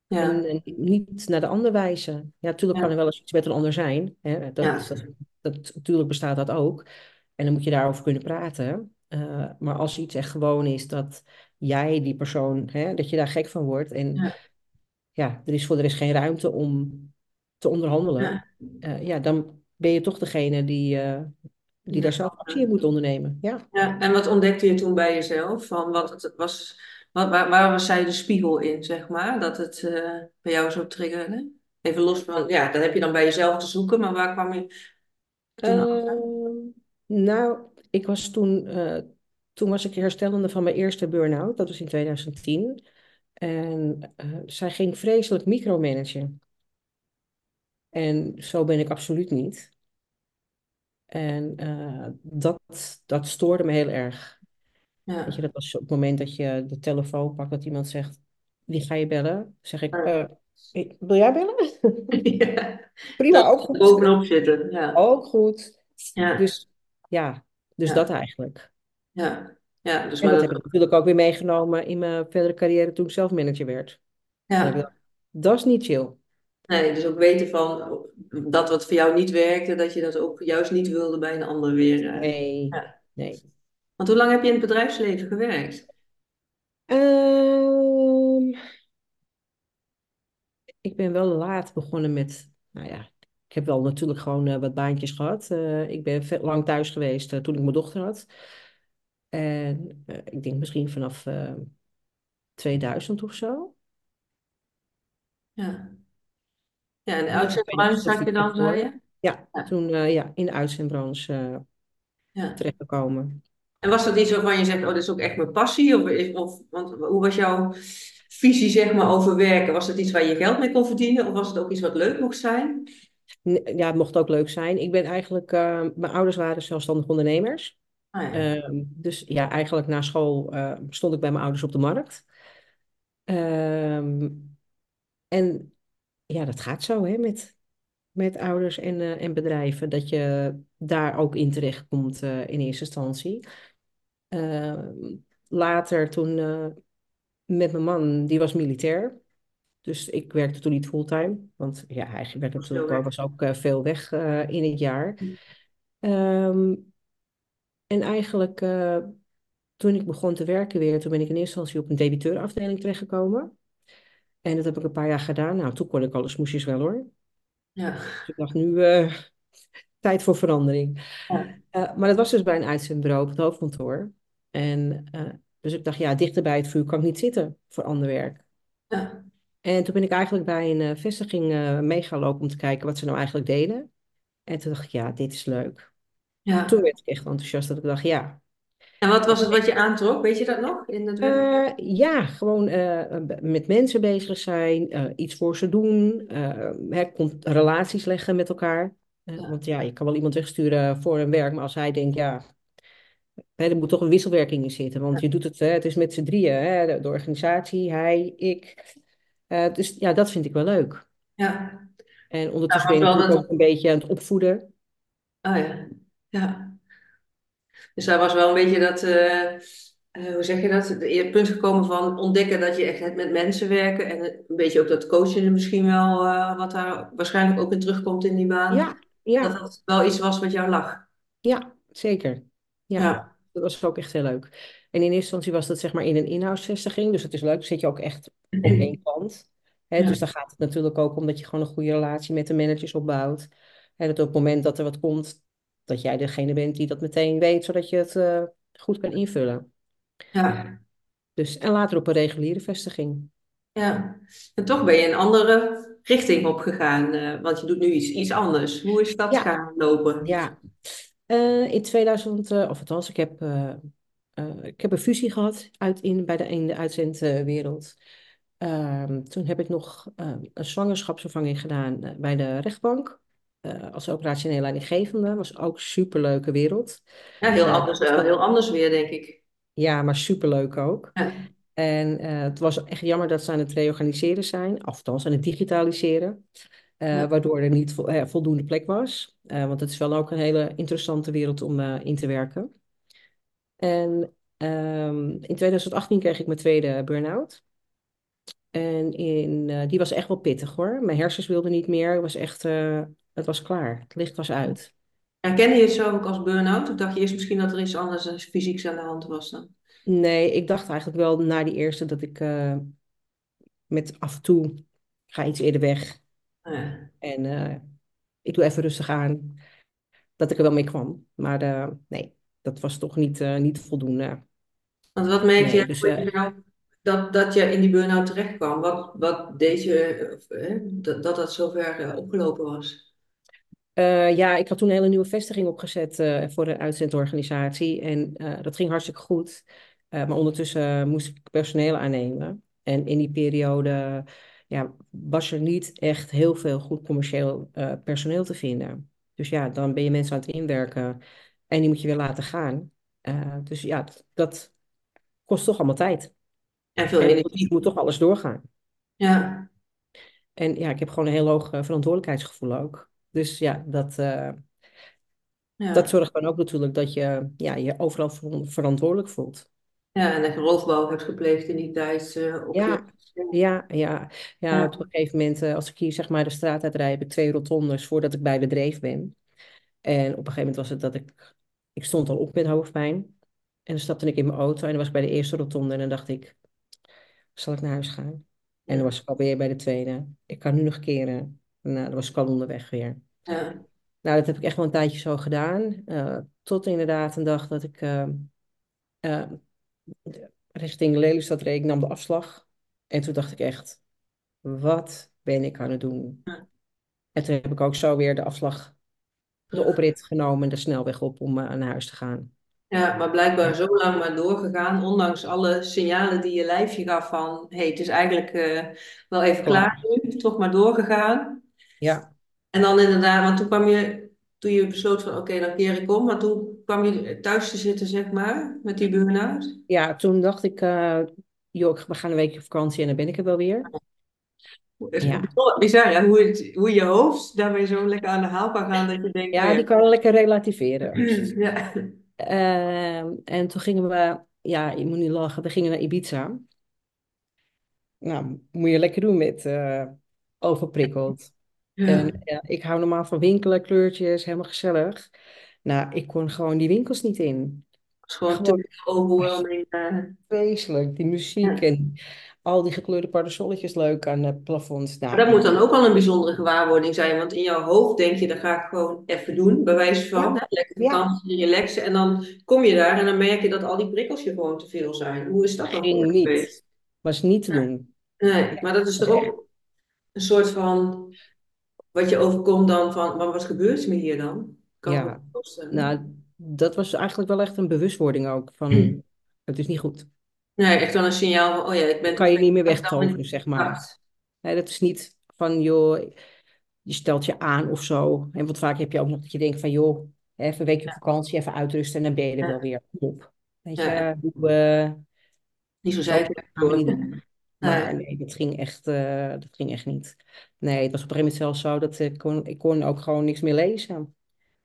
Speaker 2: En,
Speaker 1: ja,
Speaker 2: en niet naar de ander wijzen. Ja, natuurlijk kan er wel eens iets met een ander zijn. Hè? Dat,
Speaker 1: ja,
Speaker 2: dat, dat, natuurlijk bestaat dat ook. En dan moet je daarover kunnen praten. Eh, maar als iets echt gewoon is dat jij die persoon, hè, dat je daar gek van wordt. En
Speaker 1: ja,
Speaker 2: er is voor de rest geen ruimte om te onderhandelen.
Speaker 1: ja.
Speaker 2: eh, ja, dan ben je toch degene die, eh, die daar zelf actie in moet ondernemen. Ja.
Speaker 1: Ja, en wat ontdekte je toen bij jezelf? Van wat het was, wat, waar, waar was zij de spiegel in, zeg maar? Dat het eh, bij jou zo triggerde? Even los van, ja, dat heb je dan bij jezelf te zoeken, maar waar kwam je toen?
Speaker 2: Ehm, nou, ik was toen, toen was ik herstellende van mijn eerste burn-out. Dat was in 2010. En eh, zij ging vreselijk micromanagen. En zo ben ik absoluut niet. En eh, dat, dat stoorde me heel erg. Weet je,
Speaker 1: Ja.
Speaker 2: dat was op het moment dat je de telefoon pakt, dat iemand zegt, wie ga je bellen? Zeg ik,
Speaker 1: Ja.
Speaker 2: "Eh, wil jij bellen?
Speaker 1: Ja.
Speaker 2: Prima,
Speaker 1: Dat
Speaker 2: ook goed.
Speaker 1: bovenop zitten, ja.
Speaker 2: Ook goed.
Speaker 1: Ja,
Speaker 2: Dus ja, dus dat
Speaker 1: ja,
Speaker 2: eigenlijk.
Speaker 1: ja. Ja, dus
Speaker 2: En
Speaker 1: maar
Speaker 2: dat heb ik natuurlijk ook weer meegenomen in mijn verdere carrière toen ik zelf manager werd.
Speaker 1: Ja.
Speaker 2: dat is niet chill.
Speaker 1: Nee, dus ook weten van dat wat voor jou niet werkte, dat je dat ook juist niet wilde bij een ander weer. eh.
Speaker 2: Nee,
Speaker 1: Ja.
Speaker 2: nee.
Speaker 1: Want hoe lang heb je in het bedrijfsleven gewerkt?
Speaker 2: Ehm, ik ben wel laat begonnen met, nou ja, ik heb wel natuurlijk gewoon eh, wat baantjes gehad. Eh, ik ben lang thuis geweest toen ik mijn dochter had. En eh, ik denk misschien vanaf eh 2000 of zo.
Speaker 1: Ja. Ja, en de uitzendbranche zat je dan, zei je?
Speaker 2: Ja,
Speaker 1: Ja.
Speaker 2: toen eh, ja, in de uitzendbranche
Speaker 1: ja.
Speaker 2: terechtgekomen.
Speaker 1: En was dat iets waarvan je zegt, oh, dit is ook echt mijn passie? Of, of, want hoe was jouw visie, zeg maar, over werken? Was dat iets waar je geld mee kon verdienen? Of was het ook iets wat leuk mocht zijn?
Speaker 2: Ja, het mocht ook leuk zijn. Ik ben eigenlijk, mijn ouders waren zelfstandig ondernemers.
Speaker 1: Ah ja,
Speaker 2: Ehm, dus ja, eigenlijk na school eh, stond ik bij mijn ouders op de markt. Ehm, en ja, dat gaat zo hè, met, met ouders en, eh, en bedrijven, dat je daar ook in terechtkomt eh in eerste instantie. Ehm, later toen eh, met mijn man, die was militair. Dus ik werkte toen niet fulltime, want ja, hij werd natuurlijk was ook veel weg in het jaar. Ehm, en eigenlijk eh, toen ik begon te werken weer, toen ben ik in eerste instantie op een debiteurafdeling terechtgekomen. En dat heb ik een paar jaar gedaan. Nou, toen kon ik alle smoesjes wel hoor.
Speaker 1: Ja,
Speaker 2: Dus ik dacht, nu eh, tijd voor verandering.
Speaker 1: ja,
Speaker 2: Eh, maar dat was dus bij een uitzendbureau op het hoofdkantoor. En dus ik dacht, ja, dichter bij het vuur kan ik niet zitten voor ander werk.
Speaker 1: ja,
Speaker 2: En toen ben ik eigenlijk bij een vestiging mee gaan lopen om te kijken wat ze nou eigenlijk deden. En toen dacht ik, ja, dit is leuk. Toen
Speaker 1: ja.
Speaker 2: werd ik echt enthousiast dat ik dacht, ja.
Speaker 1: En wat was het wat je aantrok? Weet je dat nog? In het?
Speaker 2: Eh, ja, gewoon eh, met mensen bezig zijn, eh, iets voor ze doen, hè, relaties leggen met elkaar.
Speaker 1: Ja,
Speaker 2: want ja, je kan wel iemand wegsturen voor een werk, maar als hij denkt, ja, hè, er moet toch een wisselwerking in zitten. Want je doet het, hè, het is met z'n drieën, hè, de, de organisatie, hij, ik. Dus ja, dat vind ik wel leuk.
Speaker 1: ja.
Speaker 2: En ondertussen ben
Speaker 1: dat...
Speaker 2: ook een beetje aan het opvoeden.
Speaker 1: Oh ja, ja. Dus daar was wel een beetje dat... eh, eh, hoe zeg je dat? Het punt gekomen van ontdekken dat je echt met mensen werken en een beetje ook dat coachen misschien wel, eh, wat daar waarschijnlijk ook in terugkomt in die baan,
Speaker 2: Ja,
Speaker 1: dat
Speaker 2: ja,
Speaker 1: dat wel iets was wat jou lag.
Speaker 2: ja, zeker. Ja,
Speaker 1: Ja.
Speaker 2: dat was ook echt heel leuk. En in eerste instantie was dat zeg maar in een inhoudsvestiging, dus dat is leuk. Dan zit je ook echt op één kant. Hè,
Speaker 1: Ja.
Speaker 2: dus dan gaat het natuurlijk ook om dat je gewoon een goede relatie met de managers opbouwt. En dat op het moment dat er wat komt, dat jij degene bent die dat meteen weet, zodat je het eh, goed kan invullen.
Speaker 1: Ja.
Speaker 2: Dus, en later op een reguliere vestiging.
Speaker 1: Ja. En toch ben je een andere richting opgegaan, eh, want je doet nu iets, iets anders. Hoe is dat
Speaker 2: Ja,
Speaker 1: gaan lopen?
Speaker 2: ja. Eh, in 2000, eh, of althans, ik heb, ik heb een fusie gehad uit in, bij de, in de uitzendwereld. Ehm, toen heb ik nog een zwangerschapsvervanging gedaan bij de rechtbank. Eh, als operationeel leidinggevende. Was ook een superleuke wereld.
Speaker 1: Ja, heel
Speaker 2: Eh,
Speaker 1: anders, eh, heel anders weer, denk ik.
Speaker 2: ja, maar superleuk ook.
Speaker 1: Ja.
Speaker 2: En het was echt jammer dat ze aan het reorganiseren zijn, althans aan het digitaliseren.
Speaker 1: Ja.
Speaker 2: waardoor er niet vo- voldoende plek was. Want het is wel ook een hele interessante wereld om in te werken. En ehm, in 2018 kreeg ik mijn tweede burn-out. En in, die was echt wel pittig hoor. Mijn hersens wilden niet meer. Het was echt, het was klaar. Het licht was uit.
Speaker 1: Herkende je het zo ook als burn-out? Of dacht je eerst misschien dat er iets anders eh, fysieks aan de hand was dan?
Speaker 2: Nee, ik dacht eigenlijk wel na die eerste dat ik eh, met af en toe ik ga iets eerder weg.
Speaker 1: Ja.
Speaker 2: En eh, ik doe even rustig aan. Dat ik er wel mee kwam. Maar nee, dat was toch niet, niet voldoende.
Speaker 1: Want wat merk
Speaker 2: Nee,
Speaker 1: je
Speaker 2: dus
Speaker 1: je dat, dat je in die burn-out terecht kwam? Wat, wat deed je dat, dat dat zover opgelopen was?
Speaker 2: Eh, ja, ik had toen een hele nieuwe vestiging opgezet eh, voor de uitzendorganisatie. En eh, dat ging hartstikke goed. Maar ondertussen moest ik personeel aannemen. En in die periode ja, was er niet echt heel veel goed commercieel personeel te vinden. Dus ja, dan ben je mensen aan het inwerken en die moet je weer laten gaan. Dus ja, dat, dat kost toch allemaal tijd.
Speaker 1: En veel energie.
Speaker 2: moet toch alles doorgaan.
Speaker 1: Ja,
Speaker 2: En ja, ik heb gewoon een heel hoog verantwoordelijkheidsgevoel ook. Dus ja, dat, dat
Speaker 1: ja.
Speaker 2: zorgt dan ook natuurlijk dat je ja, je overal ver- verantwoordelijk voelt.
Speaker 1: Ja, en dat je roofbouw hebt gepleegd in die tijd op je.
Speaker 2: Ja, ja, ja. Ja, op een gegeven moment, eh, als ik hier zeg maar de straat uitrijd, heb ik twee rotondes voordat ik bij de dreef ben. En op een gegeven moment was het dat ik, ik stond al op met hoofdpijn. En dan stapte ik in mijn auto en dan was ik bij de eerste rotonde en dan dacht ik, zal ik naar huis gaan? En dan was ik alweer bij de tweede. Ik kan nu nog keren. Nou, dan was ik al onderweg weer.
Speaker 1: ja,
Speaker 2: Nou, dat heb ik echt wel een tijdje zo gedaan. eh, tot inderdaad een dag dat ik eh, eh, richting Lelystad reed. Ik nam de afslag. En toen dacht ik echt, wat ben ik aan het doen?
Speaker 1: ja,
Speaker 2: En toen heb ik ook zo weer de afslag, de oprit genomen, de snelweg op om naar huis te gaan.
Speaker 1: Ja, maar blijkbaar zo lang maar doorgegaan, ondanks alle signalen die je lijfje gaf van, hé, hey, het is eigenlijk wel even klaar
Speaker 2: klaar.
Speaker 1: nu, toch maar doorgegaan.
Speaker 2: Ja,
Speaker 1: En dan inderdaad, want toen kwam je, toen je besloot van, oké, dan keer ik om, maar toen kwam je thuis te zitten, zeg maar, met die burn-out.
Speaker 2: ja toen dacht ik, eh, joh, we gaan een weekje op vakantie en dan ben ik er wel weer. Ja,
Speaker 1: bizar, hè, hoe, het, hoe je hoofd daarmee zo lekker aan de haal kan gaan, dat je denkt, nou
Speaker 2: ja die
Speaker 1: ja,
Speaker 2: kan lekker relativeren.
Speaker 1: ja,
Speaker 2: Ehm, en toen gingen we, ja, je moet niet lachen, we gingen naar Ibiza. Nou, moet je lekker doen met eh, overprikkeld. En
Speaker 1: ja.
Speaker 2: ik hou normaal van winkelen, kleurtjes, helemaal gezellig. Nou, ik kon gewoon die winkels niet in.
Speaker 1: Het is gewoon te overwhelming. eh.
Speaker 2: vreselijk, die muziek
Speaker 1: ja.
Speaker 2: en al die gekleurde parasolletjes leuk aan het plafond.
Speaker 1: Maar
Speaker 2: Nou,
Speaker 1: dat moet dan ook wel een bijzondere gewaarwording zijn, want in jouw hoofd denk je, dat ga ik gewoon even doen, bij wijze van,
Speaker 2: ja,
Speaker 1: hè, lekker
Speaker 2: ja,
Speaker 1: vakantie, relaxen, en dan kom je daar en dan merk je dat al die prikkels je gewoon te veel zijn. Hoe is dat dan
Speaker 2: ging niet. Was niet te doen.
Speaker 1: Nee, maar dat is toch ook een soort van, wat je overkomt dan van, maar wat gebeurt er me hier dan? Kan
Speaker 2: ja.
Speaker 1: voorstellen.
Speaker 2: Nou, dat was eigenlijk wel echt een bewustwording ook van, het is niet goed.
Speaker 1: Nee, echt wel een signaal van, oh ja, ik
Speaker 2: Dat
Speaker 1: ben
Speaker 2: kan je niet meer wegtoveren, zeg maar. dat is niet van, joh, je stelt je aan of zo. En wat vaak heb je ook nog dat je denkt van, joh, even een weekje op vakantie, even uitrusten en dan ben je er wel weer op. Weet
Speaker 1: ja,
Speaker 2: je, hoe, eh,
Speaker 1: niet zo. Nee,
Speaker 2: Maar nee, dat ging echt, eh, dat ging echt niet. Nee, het was op een gegeven moment zelfs zo dat ik kon, ik kon ook gewoon niks meer lezen.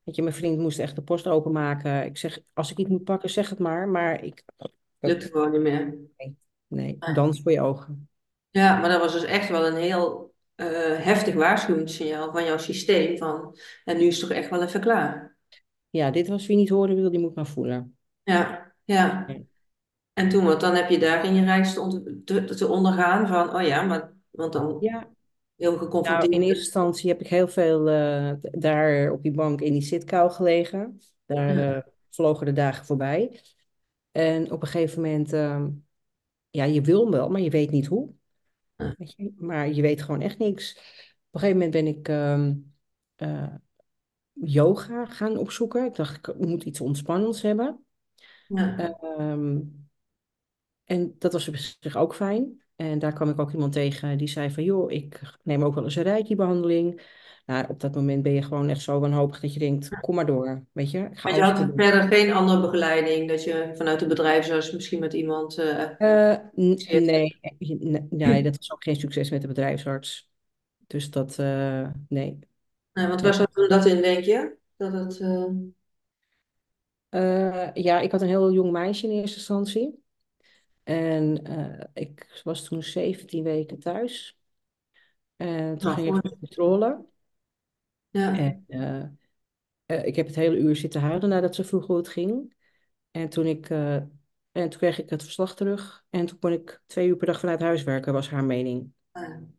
Speaker 2: Weet je, mijn vriend moest echt de post openmaken. Ik zeg, als ik iets moet pakken, zeg het maar. Maar ik, Dat,
Speaker 1: lukte gewoon niet meer.
Speaker 2: nee, nee,
Speaker 1: Nee.
Speaker 2: dans voor je ogen.
Speaker 1: Ja, maar dat was dus echt wel een heel eh, heftig waarschuwingssignaal van jouw systeem van, en nu is het toch echt wel even klaar.
Speaker 2: Ja, dit was wie niet horen wil, die moet maar voelen.
Speaker 1: Ja, ja.
Speaker 2: Ja.
Speaker 1: En toen, want dan heb je daar in je reis te, te ondergaan van, oh ja, maar, want dan
Speaker 2: Ja,
Speaker 1: heel
Speaker 2: nou, in eerste instantie heb ik heel veel eh, daar op die bank in die zitkou gelegen. Daar eh, vlogen de dagen voorbij. En op een gegeven moment, ehm, ja, je wil wel, maar je weet niet hoe.
Speaker 1: ja,
Speaker 2: Weet je? Maar je weet gewoon echt niks. Op een gegeven moment ben ik ehm, eh, yoga gaan opzoeken. Ik dacht, ik moet iets ontspannends hebben.
Speaker 1: ja,
Speaker 2: Ehm, en dat was op zich ook fijn. En daar kwam ik ook iemand tegen die zei van, joh, ik neem ook wel eens een reiki-behandeling. Nou, op dat moment ben je gewoon echt zo wanhopig dat je denkt, kom maar door, weet je, ik ga
Speaker 1: Want je had verder geen andere begeleiding, dat je vanuit de bedrijfsarts misschien met iemand eh
Speaker 2: Eh, nee, nee, nee, dat was ook geen succes met de bedrijfsarts. Dus dat, eh, nee,
Speaker 1: Nee, want zat hem dat in, denk je? Dat het,
Speaker 2: ja, ik had een heel jong meisje in eerste instantie. En eh, ik was toen 17 weken thuis. En toen
Speaker 1: nou,
Speaker 2: ging ik voor controle.
Speaker 1: Ja,
Speaker 2: En eh, eh, ik heb het hele uur zitten huilen nadat ze vroeg hoe het ging. En toen, ik, en toen kreeg ik het verslag terug. En toen kon ik twee uur per dag vanuit huis werken, was haar mening.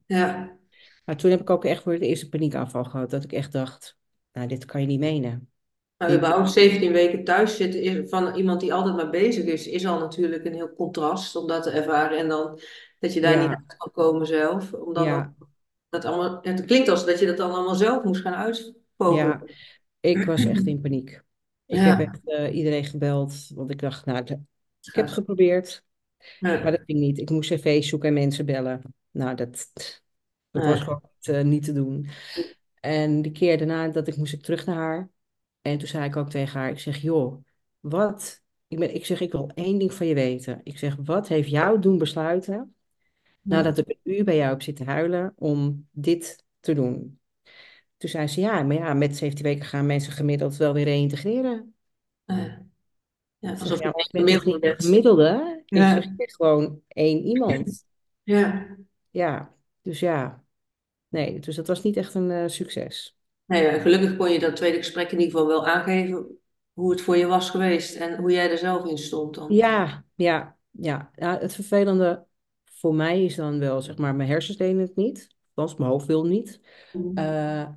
Speaker 1: ja.
Speaker 2: Maar toen heb ik ook echt voor de eerste paniekaanval gehad. Dat ik echt dacht, nou, dit kan je niet menen.
Speaker 1: Maar
Speaker 2: Dit,
Speaker 1: überhaupt 17 weken thuis zitten van iemand die altijd maar bezig is, is al natuurlijk een heel contrast om dat te ervaren. En dan dat je daar niet uit kan komen zelf. Om dan ook
Speaker 2: ja,
Speaker 1: dat allemaal, het klinkt als dat je dat dan allemaal zelf moest gaan
Speaker 2: ja.
Speaker 1: uitvogelen.
Speaker 2: Ik was echt in paniek. Ik heb echt eh, iedereen gebeld, want ik dacht, nou, de- ik heb het geprobeerd, maar dat ging niet. Ik moest cv's zoeken en mensen bellen. Nou, dat, dat was gewoon niet, eh, niet te doen. En die keer daarna dat ik moest ik terug naar haar. En toen zei ik ook tegen haar, ik zeg, joh, wat? Ik ben, ik zeg, ik wil één ding van je weten. Ik zeg, wat heeft jou doen besluiten, nadat ik een uur bij jou heb zitten huilen, om dit te doen? Toen zei ze, ja, maar ja, met 17 weken gaan mensen gemiddeld wel weer reïntegreren.
Speaker 1: ja. Ja, alsof
Speaker 2: ja, ik ben
Speaker 1: gemiddelde
Speaker 2: niet gemiddelde?
Speaker 1: Ja,
Speaker 2: ik gewoon één iemand.
Speaker 1: ja.
Speaker 2: Ja, dus ja, nee, dus dat was niet echt een eh, succes.
Speaker 1: Ja, gelukkig kon je dat tweede gesprek in ieder geval wel aangeven hoe het voor je was geweest en hoe jij er zelf in stond dan.
Speaker 2: Ja, ja, ja. Ja, het vervelende voor mij is dan wel, zeg maar, mijn hersens deden het niet. Althans, mijn hoofd wil niet.
Speaker 1: Mhm.
Speaker 2: Eh,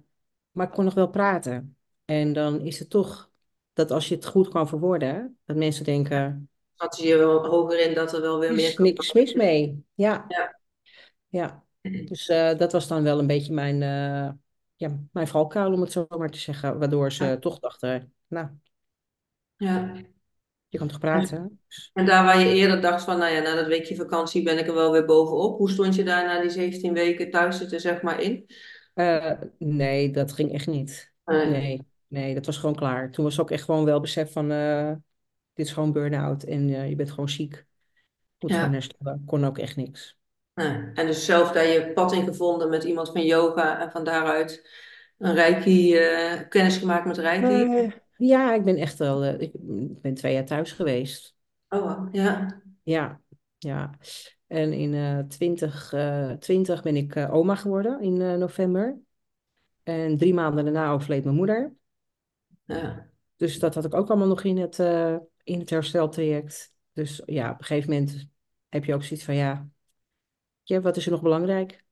Speaker 2: maar ik kon nog wel praten. En dan is het toch dat als je het goed kan verwoorden, dat mensen denken,
Speaker 1: Zat je wel hoger in dat er wel weer
Speaker 2: er
Speaker 1: meer
Speaker 2: niks mis mee. Ja,
Speaker 1: Ja.
Speaker 2: ja. Dus eh, dat was dan wel een beetje mijn, eh, ja, mijn valkuil, om het zo maar te zeggen. Waardoor ze toch dachten, nou,
Speaker 1: Ja.
Speaker 2: je kan toch praten? Dus,
Speaker 1: En daar waar je eerder dacht van, nou ja, na dat weekje vakantie ben ik er wel weer bovenop. Hoe stond je daar na die 17 weken thuis zitten, zeg maar, in?
Speaker 2: eh, nee, dat ging echt niet.
Speaker 1: Nee.
Speaker 2: Nee, nee, dat was gewoon klaar. Toen was ook echt gewoon wel besef van, eh, dit is gewoon burn-out en eh, je bent gewoon ziek. Moet gewoon
Speaker 1: Ja.
Speaker 2: herstellen. Kon ook echt niks.
Speaker 1: Nee. En dus zelf daar je pad in gevonden met iemand van yoga en van daaruit een reiki, eh, kennis gemaakt met reiki.
Speaker 2: Eh, ja, ik ben echt wel, eh, ik ben twee jaar thuis geweest.
Speaker 1: Oh, ja.
Speaker 2: Ja, ja. En in eh 2020 ben ik eh, oma geworden in eh, november. En drie maanden daarna overleed mijn moeder.
Speaker 1: Ja.
Speaker 2: Dus dat had ik ook allemaal nog in het, eh, in het hersteltraject. Dus ja, op een gegeven moment heb je ook zoiets van, ja, ja wat is er nog belangrijk?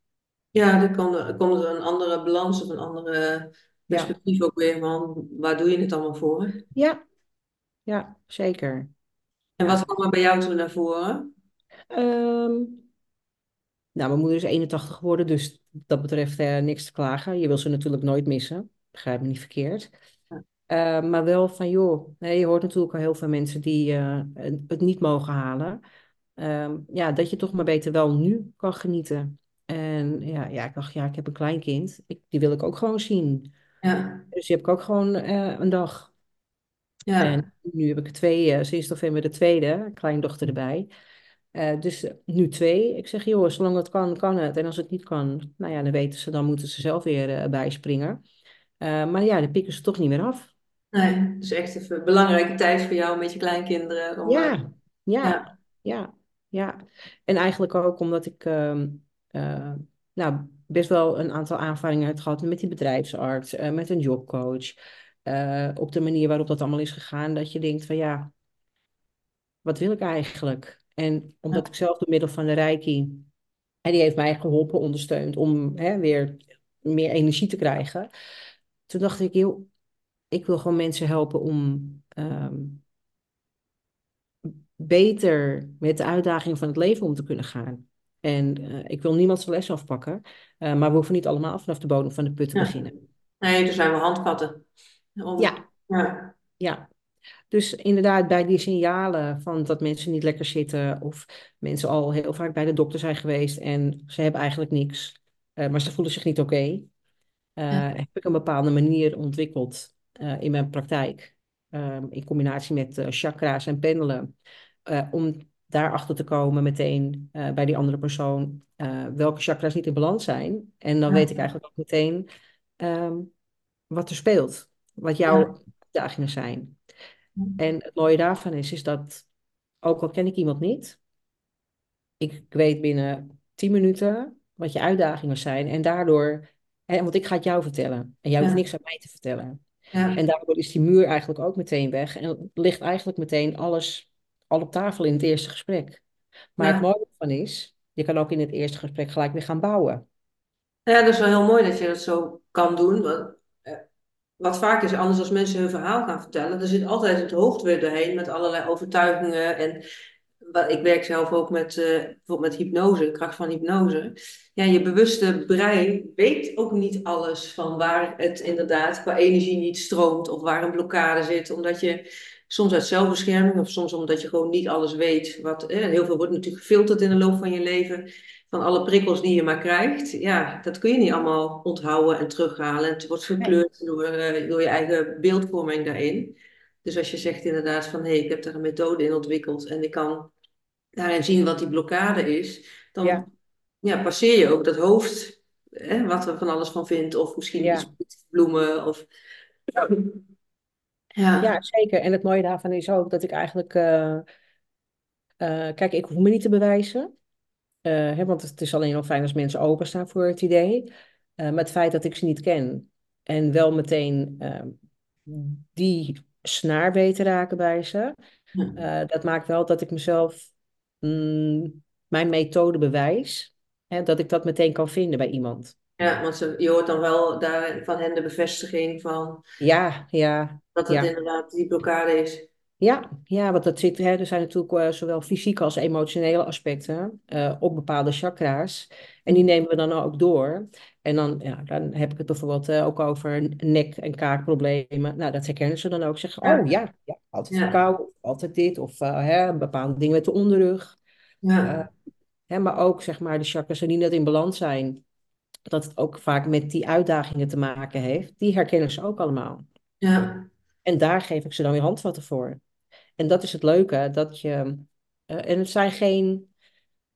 Speaker 1: Ja, dan komt er, komt er een andere balans of een andere
Speaker 2: Ja,
Speaker 1: perspectief ook weer van, waar doe je het allemaal voor?
Speaker 2: ja, ja, zeker.
Speaker 1: En wat kwam er bij jou toen naar voren?
Speaker 2: Ehm, nou, mijn moeder is 81 geworden, dus dat betreft eh, niks te klagen. Je wil ze natuurlijk nooit missen, begrijp me niet verkeerd. Eh, maar wel van, joh, hè, je hoort natuurlijk al heel veel mensen die eh, het niet mogen halen. Ehm, ja, dat je toch maar beter wel nu kan genieten. En ja, ja, ik dacht, ja, ik heb een kleinkind, ik, die wil ik ook gewoon zien.
Speaker 1: Ja,
Speaker 2: Dus die heb ik ook gewoon eh, een dag. En
Speaker 1: ja,
Speaker 2: nu heb ik twee, eh, sinds november de tweede, kleindochter erbij. Eh, dus nu twee. Ik zeg, joh, zolang het kan, kan het. En als het niet kan, nou ja, dan weten ze, dan moeten ze zelf weer bijspringen. Maar ja, dan pikken ze toch niet meer af.
Speaker 1: nee, dus echt even een belangrijke tijd voor jou met je kleinkinderen. Om,
Speaker 2: Ja, ja,
Speaker 1: ja,
Speaker 2: Ja, ja. En eigenlijk ook omdat ik ehm, eh, nou, best wel een aantal aanvaringen heb gehad met die bedrijfsarts, eh, met een jobcoach. eh, op de manier waarop dat allemaal is gegaan, dat je denkt van ja, wat wil ik eigenlijk? En omdat ik zelf door middel van de Reiki, en die heeft mij geholpen, ondersteund om hè, weer meer energie te krijgen. Toen dacht ik, joh, ik wil gewoon mensen helpen om ehm, beter met de uitdagingen van het leven om te kunnen gaan. En eh, ik wil niemand zijn les afpakken, eh, maar we hoeven niet allemaal vanaf de bodem van de put te
Speaker 1: ja.
Speaker 2: beginnen.
Speaker 1: Nee, er zijn wel handvatten. Om,
Speaker 2: Ja,
Speaker 1: ja,
Speaker 2: ja. Dus inderdaad, bij die signalen van dat mensen niet lekker zitten of mensen al heel vaak bij de dokter zijn geweest en ze hebben eigenlijk niks, eh, maar ze voelen zich niet oké,
Speaker 1: ja,
Speaker 2: eh, heb ik een bepaalde manier ontwikkeld in mijn praktijk. Ehm, in combinatie met chakra's en pendelen. Eh, om daarachter te komen meteen eh, bij die andere persoon eh, welke chakra's niet in balans zijn. En dan weet ik eigenlijk ook meteen ehm, wat er speelt. Wat jouw uitdagingen zijn. En het mooie daarvan is, is dat ook al ken ik iemand niet, ik, weet binnen 10 minuten wat je uitdagingen zijn. En daardoor, hè, want ik ga het jou vertellen. En jij hoeft
Speaker 1: ja,
Speaker 2: niks aan mij te vertellen. En
Speaker 1: ja,
Speaker 2: daardoor is die muur eigenlijk ook meteen weg. En ligt eigenlijk meteen alles al op tafel in het eerste gesprek. Maar het mooie van is, je kan ook in het eerste gesprek gelijk weer gaan bouwen.
Speaker 1: Ja, dat is wel heel mooi dat je dat zo kan doen. Want, eh, wat vaak is, anders als mensen hun verhaal gaan vertellen, er zit altijd het hoofd weer doorheen met allerlei overtuigingen. En wat- ik werk zelf ook met, eh, bijvoorbeeld met hypnose, kracht van hypnose. Ja, je bewuste brein weet ook niet alles van waar het inderdaad qua energie niet stroomt of waar een blokkade zit, omdat je soms uit zelfbescherming of soms omdat je gewoon niet alles weet. Wat, eh, heel veel wordt natuurlijk gefilterd in de loop van je leven van alle prikkels die je maar krijgt. Ja, dat kun je niet allemaal onthouden en terughalen. Het wordt
Speaker 2: Nee.
Speaker 1: gekleurd door, eh, door je eigen beeldvorming daarin. Dus als je zegt inderdaad van hé, hey, ik heb daar een methode in ontwikkeld en ik kan daarin zien wat die blokkade is, dan ja, passeer je ook dat hoofd, hè, wat er van alles van vindt, of misschien iets
Speaker 2: ja,
Speaker 1: bloemen. Of...
Speaker 2: ja,
Speaker 1: Ja,
Speaker 2: zeker. En het mooie daarvan is ook dat ik eigenlijk, eh, eh, kijk, ik hoef me niet te bewijzen. Eh, hè, want het is alleen al fijn als mensen openstaan voor het idee. Maar het feit dat ik ze niet ken en wel meteen eh, die snaar weet te raken bij ze, dat maakt wel dat ik mezelf mm, mijn methode bewijs. Hè, dat ik dat meteen kan vinden bij iemand.
Speaker 1: Ja want ze, je hoort dan wel daar van hen de bevestiging van
Speaker 2: Ja, ja,
Speaker 1: dat het
Speaker 2: ja.
Speaker 1: inderdaad die blokkade is.
Speaker 2: Ja, ja, want dat zit, hè, er zijn natuurlijk eh, zowel fysieke als emotionele aspecten eh, op bepaalde chakra's. En die nemen we dan ook door. En dan, ja, dan heb ik het bijvoorbeeld eh, ook over nek- en kaakproblemen. Nou, dat herkennen ze dan ook. Zeggen, oh
Speaker 1: Ja,
Speaker 2: ja, altijd verkouden, of altijd dit, of hè, bepaalde dingen met de onderrug.
Speaker 1: Ja,
Speaker 2: hè, maar ook, zeg maar, de chakras die net in balans zijn, dat het ook vaak met die uitdagingen te maken heeft. Die herkennen ze ook allemaal.
Speaker 1: ja,
Speaker 2: En daar geef ik ze dan weer handvatten voor. En dat is het leuke, dat je. eh, en het zijn geen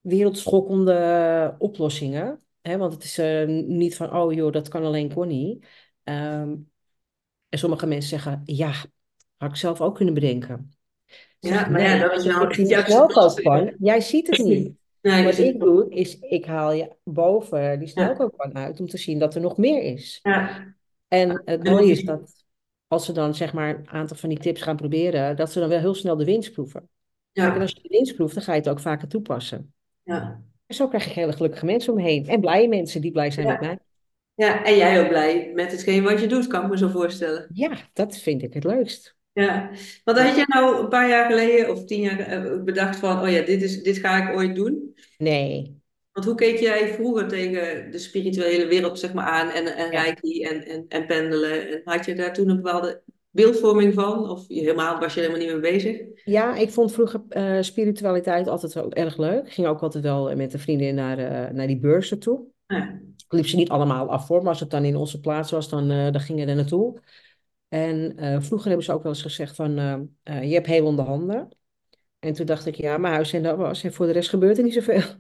Speaker 2: wereldschokkende oplossingen. Hè, want het is eh, niet van, oh joh, dat kan alleen Connie. Ehm, en sommige mensen zeggen, ja, had ik zelf ook kunnen bedenken.
Speaker 1: Ja, maar ja, dat is nou lastige.
Speaker 2: kan, jij ziet het niet.
Speaker 1: Nee, dus
Speaker 2: Wat ik doe, is ik haal je boven die
Speaker 1: ja,
Speaker 2: snelkookpan uit om te zien dat er nog meer is.
Speaker 1: ja,
Speaker 2: En het mooie
Speaker 1: je
Speaker 2: is dat als ze dan zeg maar een aantal van die tips gaan proberen, dat ze dan wel heel snel de winst proeven. Kijk, en
Speaker 1: Ja,
Speaker 2: als je de winst proeft, dan ga je het ook vaker toepassen.
Speaker 1: ja,
Speaker 2: En zo krijg ik hele gelukkige mensen om me heen. En blije mensen die blij zijn met
Speaker 1: ja,
Speaker 2: mij.
Speaker 1: ja, en jij ook blij met hetgeen wat je doet, kan ik me zo voorstellen.
Speaker 2: Ja, dat vind ik het leukst.
Speaker 1: Ja, want had jij nou een paar jaar geleden of tien jaar eh, bedacht van, oh ja, dit is, dit ga ik ooit doen?
Speaker 2: Nee.
Speaker 1: Want hoe keek jij vroeger tegen de spirituele wereld zeg maar aan en, en
Speaker 2: Ja.
Speaker 1: reiki en, en, en pendelen? En had je daar toen een bepaalde beeldvorming van? Of helemaal was je helemaal niet mee bezig?
Speaker 2: Ja, ik vond vroeger eh, spiritualiteit altijd wel erg leuk. Ik ging ook altijd wel met een vriendin naar, eh, naar die beurzen toe.
Speaker 1: Ja,
Speaker 2: Ik liep ze niet allemaal af voor, maar als het dan in onze plaats was, dan, eh, dan gingen we er naartoe. En eh, vroeger hebben ze ook wel eens gezegd van, eh, eh, je hebt heel onder handen. En toen dacht ik, ja, mijn huis en dat was. En voor de rest gebeurt er niet zoveel.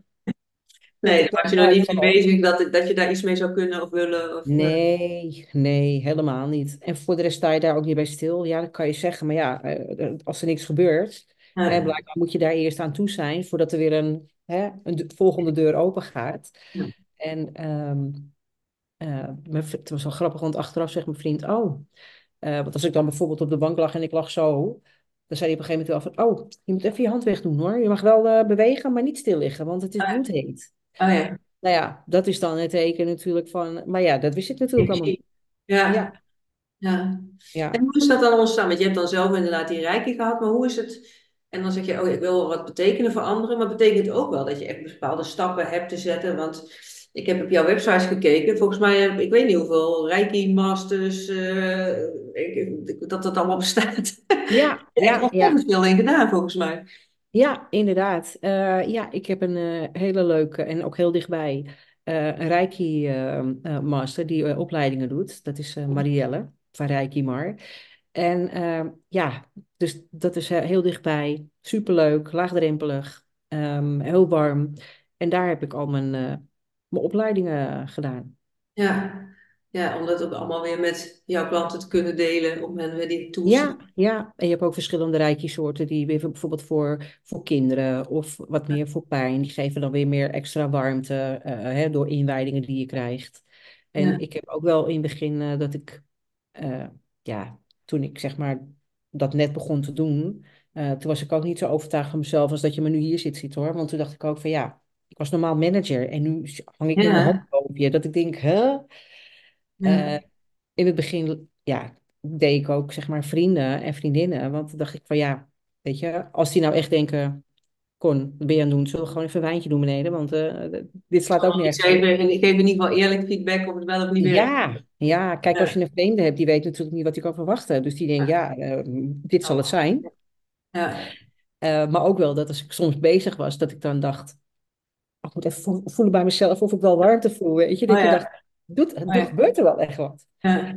Speaker 1: Nee, daar was je nog
Speaker 2: thuis
Speaker 1: niet mee bezig dat, dat je daar iets mee zou kunnen of willen? Of,
Speaker 2: Nee, nee, helemaal niet. En voor de rest sta je daar ook niet bij stil. Ja, dat kan je zeggen, maar ja, als er niks gebeurt. Hè,
Speaker 1: ja,
Speaker 2: blijkbaar moet je daar eerst aan toe zijn voordat er weer een, hè, een de- volgende deur open gaat.
Speaker 1: ja,
Speaker 2: En ehm, eh, het was wel grappig, want achteraf zegt mijn vriend, oh, eh, want als ik dan bijvoorbeeld op de bank lag en ik lag zo, dan zei hij op een gegeven moment wel van, oh, je moet even je hand wegdoen hoor. Je mag wel eh, bewegen, maar niet stil liggen, want het is
Speaker 1: oh ja,
Speaker 2: bloedheet.
Speaker 1: oh ja.
Speaker 2: Nou ja, dat is dan het teken natuurlijk van, maar ja, dat wist ik natuurlijk allemaal niet.
Speaker 1: Ja,
Speaker 2: Ja,
Speaker 1: ja. En hoe is dat dan ontstaan? Want je hebt dan zelf inderdaad die rijking gehad, maar hoe is het? En dan zeg je, oh, ik wil wat betekenen voor anderen, maar betekent ook wel dat je echt bepaalde stappen hebt te zetten? Want ik heb op jouw website gekeken, volgens mij, heb- ik weet niet hoeveel Reiki Masters, eh, ik- dat dat allemaal bestaat.
Speaker 2: ja, ja, ja.
Speaker 1: veel in gedaan, volgens mij.
Speaker 2: Ja, inderdaad. Eh, ja, ik heb een eh, hele leuke en ook heel dichtbij een Reiki eh, eh, master die opleidingen doet. Dat is Marielle van Reiki Mar. En eh, ja, dus dat is heel dichtbij. Superleuk, laagdrempelig, ehm, heel warm. En daar heb ik al mijn, mijn opleidingen gedaan.
Speaker 1: Ja. Ja, om dat ook allemaal weer met jouw klanten te kunnen delen, om hen weer die tools
Speaker 2: Ja, ja, en je hebt ook verschillende reiki-soorten die weer bijvoorbeeld voor, voor kinderen of wat meer voor pijn. Die geven dan weer meer extra warmte eh, hè, door inwijdingen die je krijgt. En
Speaker 1: Ja,
Speaker 2: ik heb ook wel in het begin eh, dat ik, eh, ja, toen ik zeg maar dat net begon te doen, eh, toen was ik ook niet zo overtuigd van mezelf als dat je me nu hier zit ziet hoor. Want toen dacht ik ook van ja, was normaal manager en nu hang ik mijn hand
Speaker 1: ja,
Speaker 2: boven je. Dat ik denk, hè?
Speaker 1: ja.
Speaker 2: in het begin, ja, deed ik ook, zeg maar, vrienden en vriendinnen. Want dan dacht ik van, ja, weet je, als die nou echt denken, Kon, wat ben je aan het doen? Zullen we gewoon even een wijntje doen beneden? Want eh, dit slaat ook nergens
Speaker 1: geef,
Speaker 2: op.
Speaker 1: in- ik geef in ieder geval eerlijk feedback of het wel of niet werkt.
Speaker 2: Ja, ja, kijk, als je een vreemde hebt, die weet natuurlijk niet wat hij kan verwachten. Dus die denkt, ja, eh, dit zal het zijn.
Speaker 1: ja,
Speaker 2: Eh, maar ook wel dat als ik soms bezig was, dat ik dan dacht, oh, ik moet even vo- voelen bij mezelf of ik wel warmte voel. Weet je,
Speaker 1: oh
Speaker 2: dat je dacht, doet,
Speaker 1: oh
Speaker 2: er
Speaker 1: ja,
Speaker 2: gebeurt er wel echt wat.
Speaker 1: ja,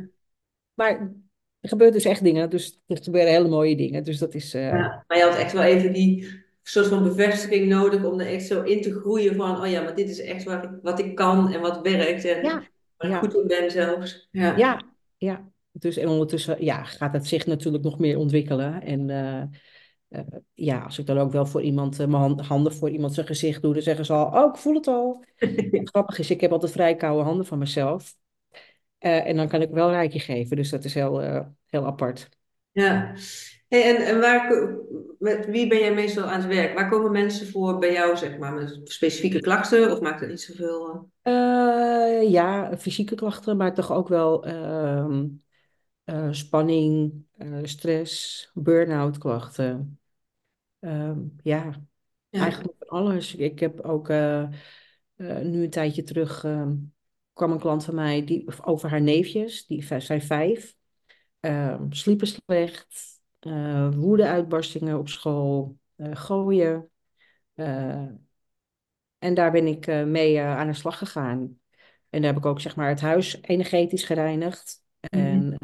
Speaker 2: Maar er gebeuren dus echt dingen, dus er gebeuren hele mooie dingen. Dus dat is, eh,
Speaker 1: ja. Maar je had echt wel even die soort van bevestiging nodig om er echt zo in te groeien van, oh ja, maar dit is echt waar ik, wat ik kan en wat werkt en waar ik goed in ben zelfs. Ja,
Speaker 2: ja, ja. Dus en ondertussen ja, gaat het zich natuurlijk nog meer ontwikkelen. En eh, ja, als ik dan ook wel voor iemand eh, mijn hand- handen voor iemand zijn gezicht doe, dan zeggen ze al, oh, ik voel het al. Het grappige is, ik heb altijd vrij koude handen van mezelf. Eh, en dan kan ik wel reiki geven, dus dat is heel, eh, heel apart.
Speaker 1: ja. Hey, en, en waar, met wie ben jij meestal aan het werk? Waar komen mensen voor bij jou, zeg maar, met specifieke klachten of maakt dat niet zoveel? eh?
Speaker 2: Eh, ja, fysieke klachten, maar toch ook wel ehm, eh, spanning, eh, stress, burn-out klachten. Ehm, ja,
Speaker 1: Ja,
Speaker 2: eigenlijk alles. Ik heb ook eh, eh, nu een tijdje terug ehm, kwam een klant van mij die, over haar neefjes, die zijn vijf, ehm, sliepen slecht, woede-uitbarstingen op school, gooien. en daar ben ik mee aan de slag gegaan. En daar heb ik ook zeg maar het huis energetisch gereinigd
Speaker 1: Mhm.
Speaker 2: en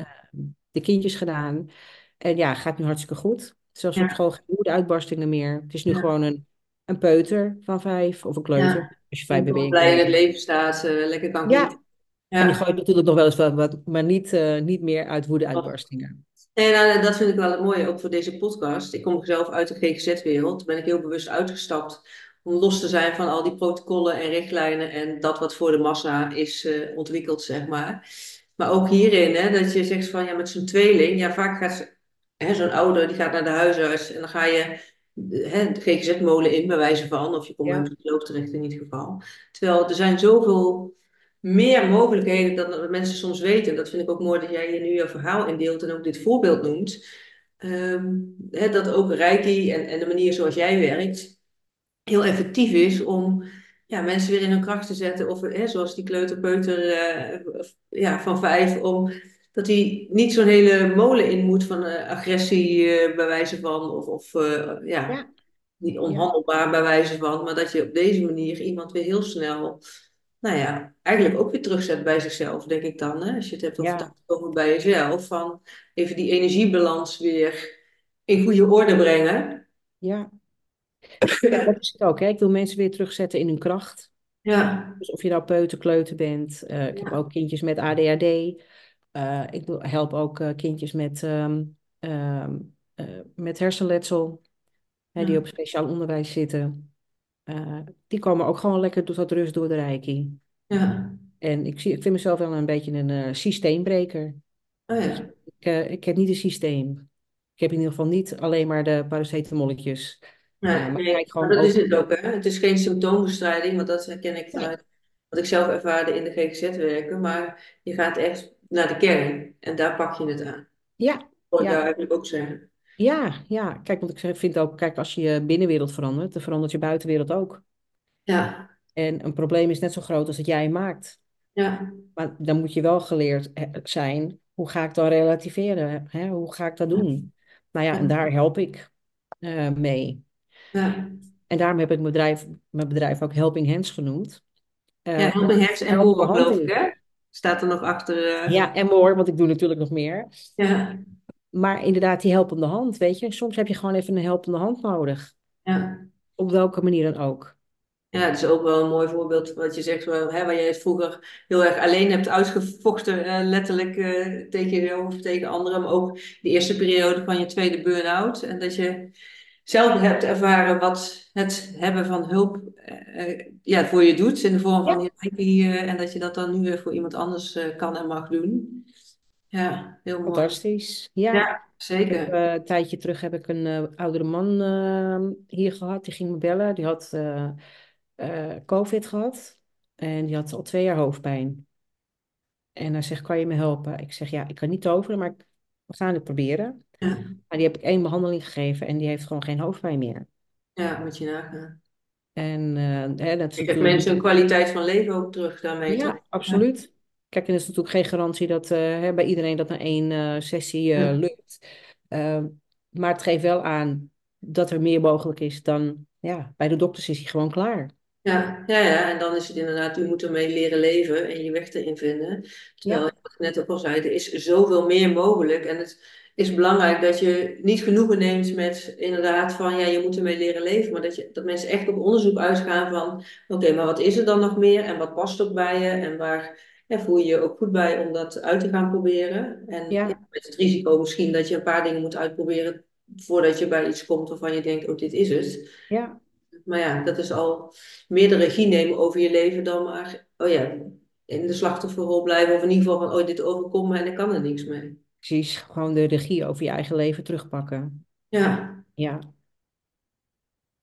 Speaker 2: de kindjes gedaan. En ja, gaat nu hartstikke goed. Zelfs op
Speaker 1: ja,
Speaker 2: school geen woede-uitbarstingen meer. Het is nu
Speaker 1: ja,
Speaker 2: gewoon een, een peuter van vijf of een kleuter.
Speaker 1: ja.
Speaker 2: Als je vijf bent, ben
Speaker 1: gewoon blij in het leven staat, eh, lekker kan
Speaker 2: Ja,
Speaker 1: kletsen.
Speaker 2: en die
Speaker 1: Ja.
Speaker 2: gooit natuurlijk nog wel eens wat, maar niet, eh, niet meer uit woede-uitbarstingen.
Speaker 1: Nee, nou, dat vind ik wel het mooie, ook voor deze podcast. Ik kom zelf uit de GGZ-wereld. Daar ben ik heel bewust uitgestapt om los te zijn van al die protocollen en richtlijnen en dat wat voor de massa is eh, ontwikkeld, zeg maar. Maar ook hierin, hè, dat je zegt van ja, met zo'n tweeling, ja, vaak gaat zo'n ouder die gaat naar de huisarts en dan ga je hè, de GGZ-molen in, bij wijze van, of je komt
Speaker 2: Ja,
Speaker 1: een psycholoog terecht in ieder geval. Terwijl er zijn zoveel meer mogelijkheden dan mensen soms weten. Dat vind ik ook mooi dat jij hier nu je verhaal indeelt en ook dit voorbeeld noemt. Ehm, hè, dat ook Reiki en, en de manier zoals jij werkt heel effectief is om ja, mensen weer in hun kracht te zetten. Of hè, zoals die kleuterpeuter eh, of, ja, van vijf, om, dat hij niet zo'n hele molen in moet van eh, agressie eh, bij wijze van. Of, of eh, ja,
Speaker 2: ja,
Speaker 1: niet
Speaker 2: ja,
Speaker 1: onhandelbaar bij wijze van. Maar dat je op deze manier iemand weer heel snel nou ja, eigenlijk ook weer terugzet bij zichzelf, denk ik dan. Hè? Als je het hebt over
Speaker 2: ja,
Speaker 1: komen bij jezelf, van even die energiebalans weer in goede orde brengen.
Speaker 2: ja. Ja, dat is het ook. Hè. Ik wil mensen weer terugzetten in hun kracht.
Speaker 1: Ja,
Speaker 2: Dus of je nou peuter, kleuter bent. eh, ik heb ook kindjes met ADHD. Eh, ik help ook eh, kindjes met, ehm, ehm, eh, met hersenletsel. hè, die op speciaal onderwijs zitten. Die komen ook gewoon lekker tot dat rust door de reiki.
Speaker 1: ja.
Speaker 2: En ik, zie, ik vind mezelf wel een beetje een systeembreker.
Speaker 1: Oh ja.
Speaker 2: ik, ik heb niet een systeem. Ik heb in ieder geval niet alleen maar de paracetamolletjes.
Speaker 1: Nee,
Speaker 2: Eh, maar ik
Speaker 1: nee,
Speaker 2: kijk
Speaker 1: maar
Speaker 2: gewoon
Speaker 1: dat is het ook, hè. Het is geen symptoombestrijding, want dat herken ik vanuit wat ik zelf ervaarde in de GGZ werken. Maar je gaat echt naar de kern en daar pak je het aan.
Speaker 2: Ja,
Speaker 1: daar
Speaker 2: ja,
Speaker 1: eigenlijk ook zeggen.
Speaker 2: ja, ja. Kijk, want ik vind ook, kijk, als je je binnenwereld verandert, dan verandert je buitenwereld ook.
Speaker 1: Ja,
Speaker 2: En een probleem is net zo groot als dat jij maakt.
Speaker 1: ja,
Speaker 2: Maar dan moet je wel geleerd he- zijn, hoe ga ik dan relativeren? Hè? Hoe ga ik dat doen? Nou ja, en daar help ik eh, mee.
Speaker 1: Ja.
Speaker 2: En daarom heb ik mijn bedrijf, mijn bedrijf ook Helping Hands genoemd.
Speaker 1: Ja,
Speaker 2: Eh, omdat
Speaker 1: helping hands en
Speaker 2: hand
Speaker 1: geloof ik, hè? Staat er nog achter. eh,
Speaker 2: Ja, en more, want ik doe natuurlijk nog meer.
Speaker 1: ja,
Speaker 2: Maar inderdaad, die helpende hand, weet je. Soms heb je gewoon even een helpende hand nodig.
Speaker 1: ja.
Speaker 2: Op welke manier dan ook.
Speaker 1: Ja, dat is ook wel een mooi voorbeeld wat je zegt, wel, hè, waar jij het vroeger heel erg alleen hebt uitgevochten, eh, letterlijk tegen jezelf of tegen anderen, maar ook de eerste periode van je tweede burn-out. En dat je zelf hebt ervaren wat het hebben van hulp eh, eh, ja, voor je doet in de vorm van je reiki, eh, en dat je dat dan nu voor iemand anders kan en mag doen. Ja, heel mooi.
Speaker 2: fantastisch. Ja,
Speaker 1: Ja,
Speaker 2: heb,
Speaker 1: zeker.
Speaker 2: een tijdje terug heb ik een oudere man eh, hier gehad. Die ging me bellen. Die had COVID gehad. En die had al twee jaar hoofdpijn. En hij zegt, kan je me helpen? Ik zeg, ja, ik kan niet toveren, maar ik- we gaan het proberen.
Speaker 1: Ja,
Speaker 2: Maar die heb ik één behandeling gegeven en die heeft gewoon geen hoofdpijn meer.
Speaker 1: ja, moet je nagaan.
Speaker 2: En eh, hè, dat
Speaker 1: Ik heb mensen hun kwaliteit van leven ook terug daarmee?
Speaker 2: Ja, absoluut. Kijk, en er is natuurlijk geen garantie dat eh, hè, bij iedereen dat na één eh, sessie
Speaker 1: Ja.
Speaker 2: lukt. Maar het geeft wel aan dat er meer mogelijk is dan, ja, bij de dokters is hij gewoon klaar.
Speaker 1: Ja, ja, ja, en dan is het inderdaad, u moet ermee leren leven en je weg erin vinden. Terwijl,
Speaker 2: Ja,
Speaker 1: wat ik net ook al zei, er is zoveel meer mogelijk. En het is belangrijk dat je niet genoegen neemt met inderdaad van, ja, je moet ermee leren leven. Maar dat, je, dat mensen echt op onderzoek uitgaan van, oké, maar wat is er dan nog meer? En wat past ook bij je? En waar ja, voel je je ook goed bij om dat uit te gaan proberen? En ja, met het risico misschien dat je een paar dingen moet uitproberen voordat je bij iets komt waarvan je denkt, oh, dit is het.
Speaker 2: ja,
Speaker 1: Maar ja, dat is al meer de regie nemen over je leven dan maar, oh ja, in de slachtofferrol blijven. Of in ieder geval van, oh, dit overkomt me en ik kan er niks mee.
Speaker 2: precies. Gewoon de regie over je eigen leven terugpakken.
Speaker 1: Ja,
Speaker 2: Ja,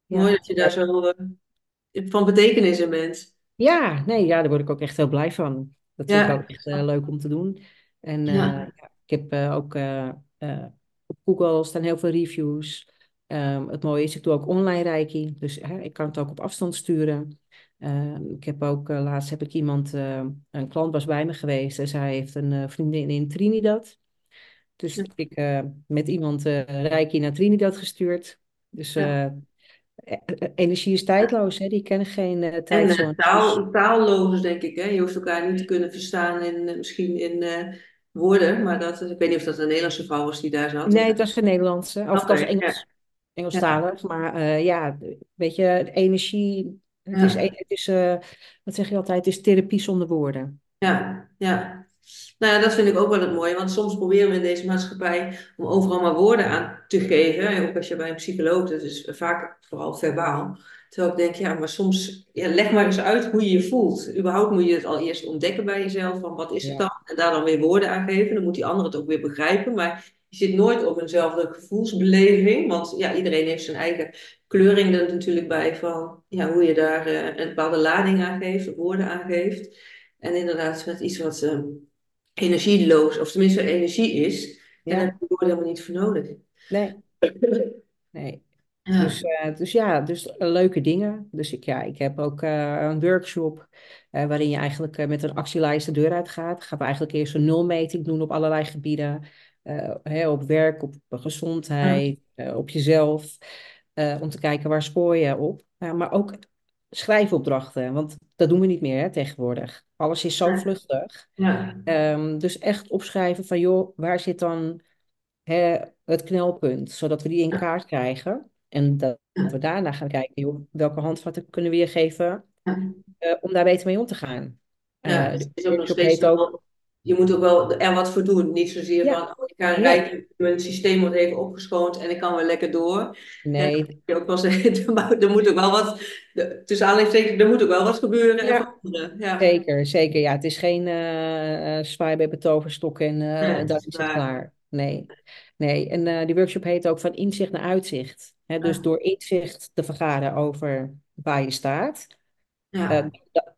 Speaker 1: mooi
Speaker 2: ja.
Speaker 1: dat je daar zo eh, van betekenis in bent.
Speaker 2: Ja, nee, ja, daar word ik ook echt heel blij van. Dat vind ik ook
Speaker 1: Ja,
Speaker 2: echt eh, leuk om te doen. En eh,
Speaker 1: ja,
Speaker 2: ja, ik heb eh, ook eh, eh, op Google staan heel veel reviews. Ehm, het mooie is, ik doe ook online reiki, dus hè, ik kan het ook op afstand sturen. Ehm, ik heb ook, eh, laatst heb ik iemand, eh, een klant was bij me geweest en zij heeft een eh, vriendin in Trinidad. Dus
Speaker 1: ja,
Speaker 2: ik eh, met iemand reiki naar Trinidad gestuurd. Dus
Speaker 1: ja.
Speaker 2: eh, e- e- energie is tijdloos, hè? Die kennen geen eh,
Speaker 1: En
Speaker 2: tijdzones. Dus
Speaker 1: taal, taalloos, denk ik. Hè? Je hoeft elkaar niet te kunnen verstaan in, misschien in woorden. Maar dat, ik weet niet of dat een Nederlandse vrouw was die daar zat.
Speaker 2: Nee, het was een Nederlandse, of het
Speaker 1: Oké,
Speaker 2: was Engels,
Speaker 1: ja,
Speaker 2: Engelstalig. Maar eh, ja, weet je, energie, het is,
Speaker 1: ja.
Speaker 2: e- het is eh, wat zeg je altijd, het is therapie zonder woorden.
Speaker 1: Ja, ja. Nou ja, dat vind ik ook wel het mooie, want soms proberen we in deze maatschappij om overal maar woorden aan te geven. En ook als je bij een psycholoog, dat is vaak vooral verbaal. Terwijl ik denk, ja, maar soms, ja, leg maar eens uit hoe je je voelt. Überhaupt moet je het al eerst ontdekken bij jezelf, van wat is het
Speaker 2: Ja,
Speaker 1: dan? En daar dan weer woorden aan geven. Dan moet die ander het ook weer begrijpen. Maar je zit nooit op eenzelfde gevoelsbeleving, want ja, iedereen heeft zijn eigen kleuring er natuurlijk bij van ja, hoe je daar eh, een bepaalde lading aan geeft, woorden aan geeft. En inderdaad, met iets wat eh, energieloos, of tenminste energie is. En daar heb je woorden helemaal niet voor nodig.
Speaker 2: nee, nee. Dus,
Speaker 1: Ja,
Speaker 2: eh, dus ja, dus eh, leuke dingen. Dus ik, ja, ik heb ook een workshop waarin je eigenlijk met een actielijst de deur uitgaat. Gaan we eigenlijk eerst een nulmeting doen op allerlei gebieden. Eh, op werk, op
Speaker 1: ja,
Speaker 2: gezondheid, eh, op jezelf. eh, om te kijken waar spoor je op. Ja, maar ook schrijfopdrachten, want dat doen we niet meer hè, tegenwoordig. Alles is zo vluchtig.
Speaker 1: ja,
Speaker 2: Ehm, dus echt opschrijven van joh, waar zit dan hè, het knelpunt, zodat we die in kaart krijgen. En dat we daarna gaan kijken, joh, welke handvatten kunnen we je geven om daar beter mee om te gaan.
Speaker 1: Ja,
Speaker 2: Eh,
Speaker 1: het
Speaker 2: de
Speaker 1: is ook nog steeds
Speaker 2: ook,
Speaker 1: je moet ook wel er wat voor doen. Niet zozeer
Speaker 2: Ja,
Speaker 1: van, oh, ik ga
Speaker 2: nee,
Speaker 1: rijden, mijn systeem wordt even opgeschoond en ik kan weer lekker door. En
Speaker 2: nee,
Speaker 1: je ook wel zeggen, er moet ook wel wat, tussen aanhalingstekens, er moet ook wel wat gebeuren en
Speaker 2: ja, zeker, zeker. Ja, het is geen eh zwaai met mijn toverstok en
Speaker 1: ja,
Speaker 2: eh
Speaker 1: dat is
Speaker 2: het klaar. Nee, nee. En die workshop heet ook van inzicht naar uitzicht. Dus door inzicht te vergaren over waar je staat, de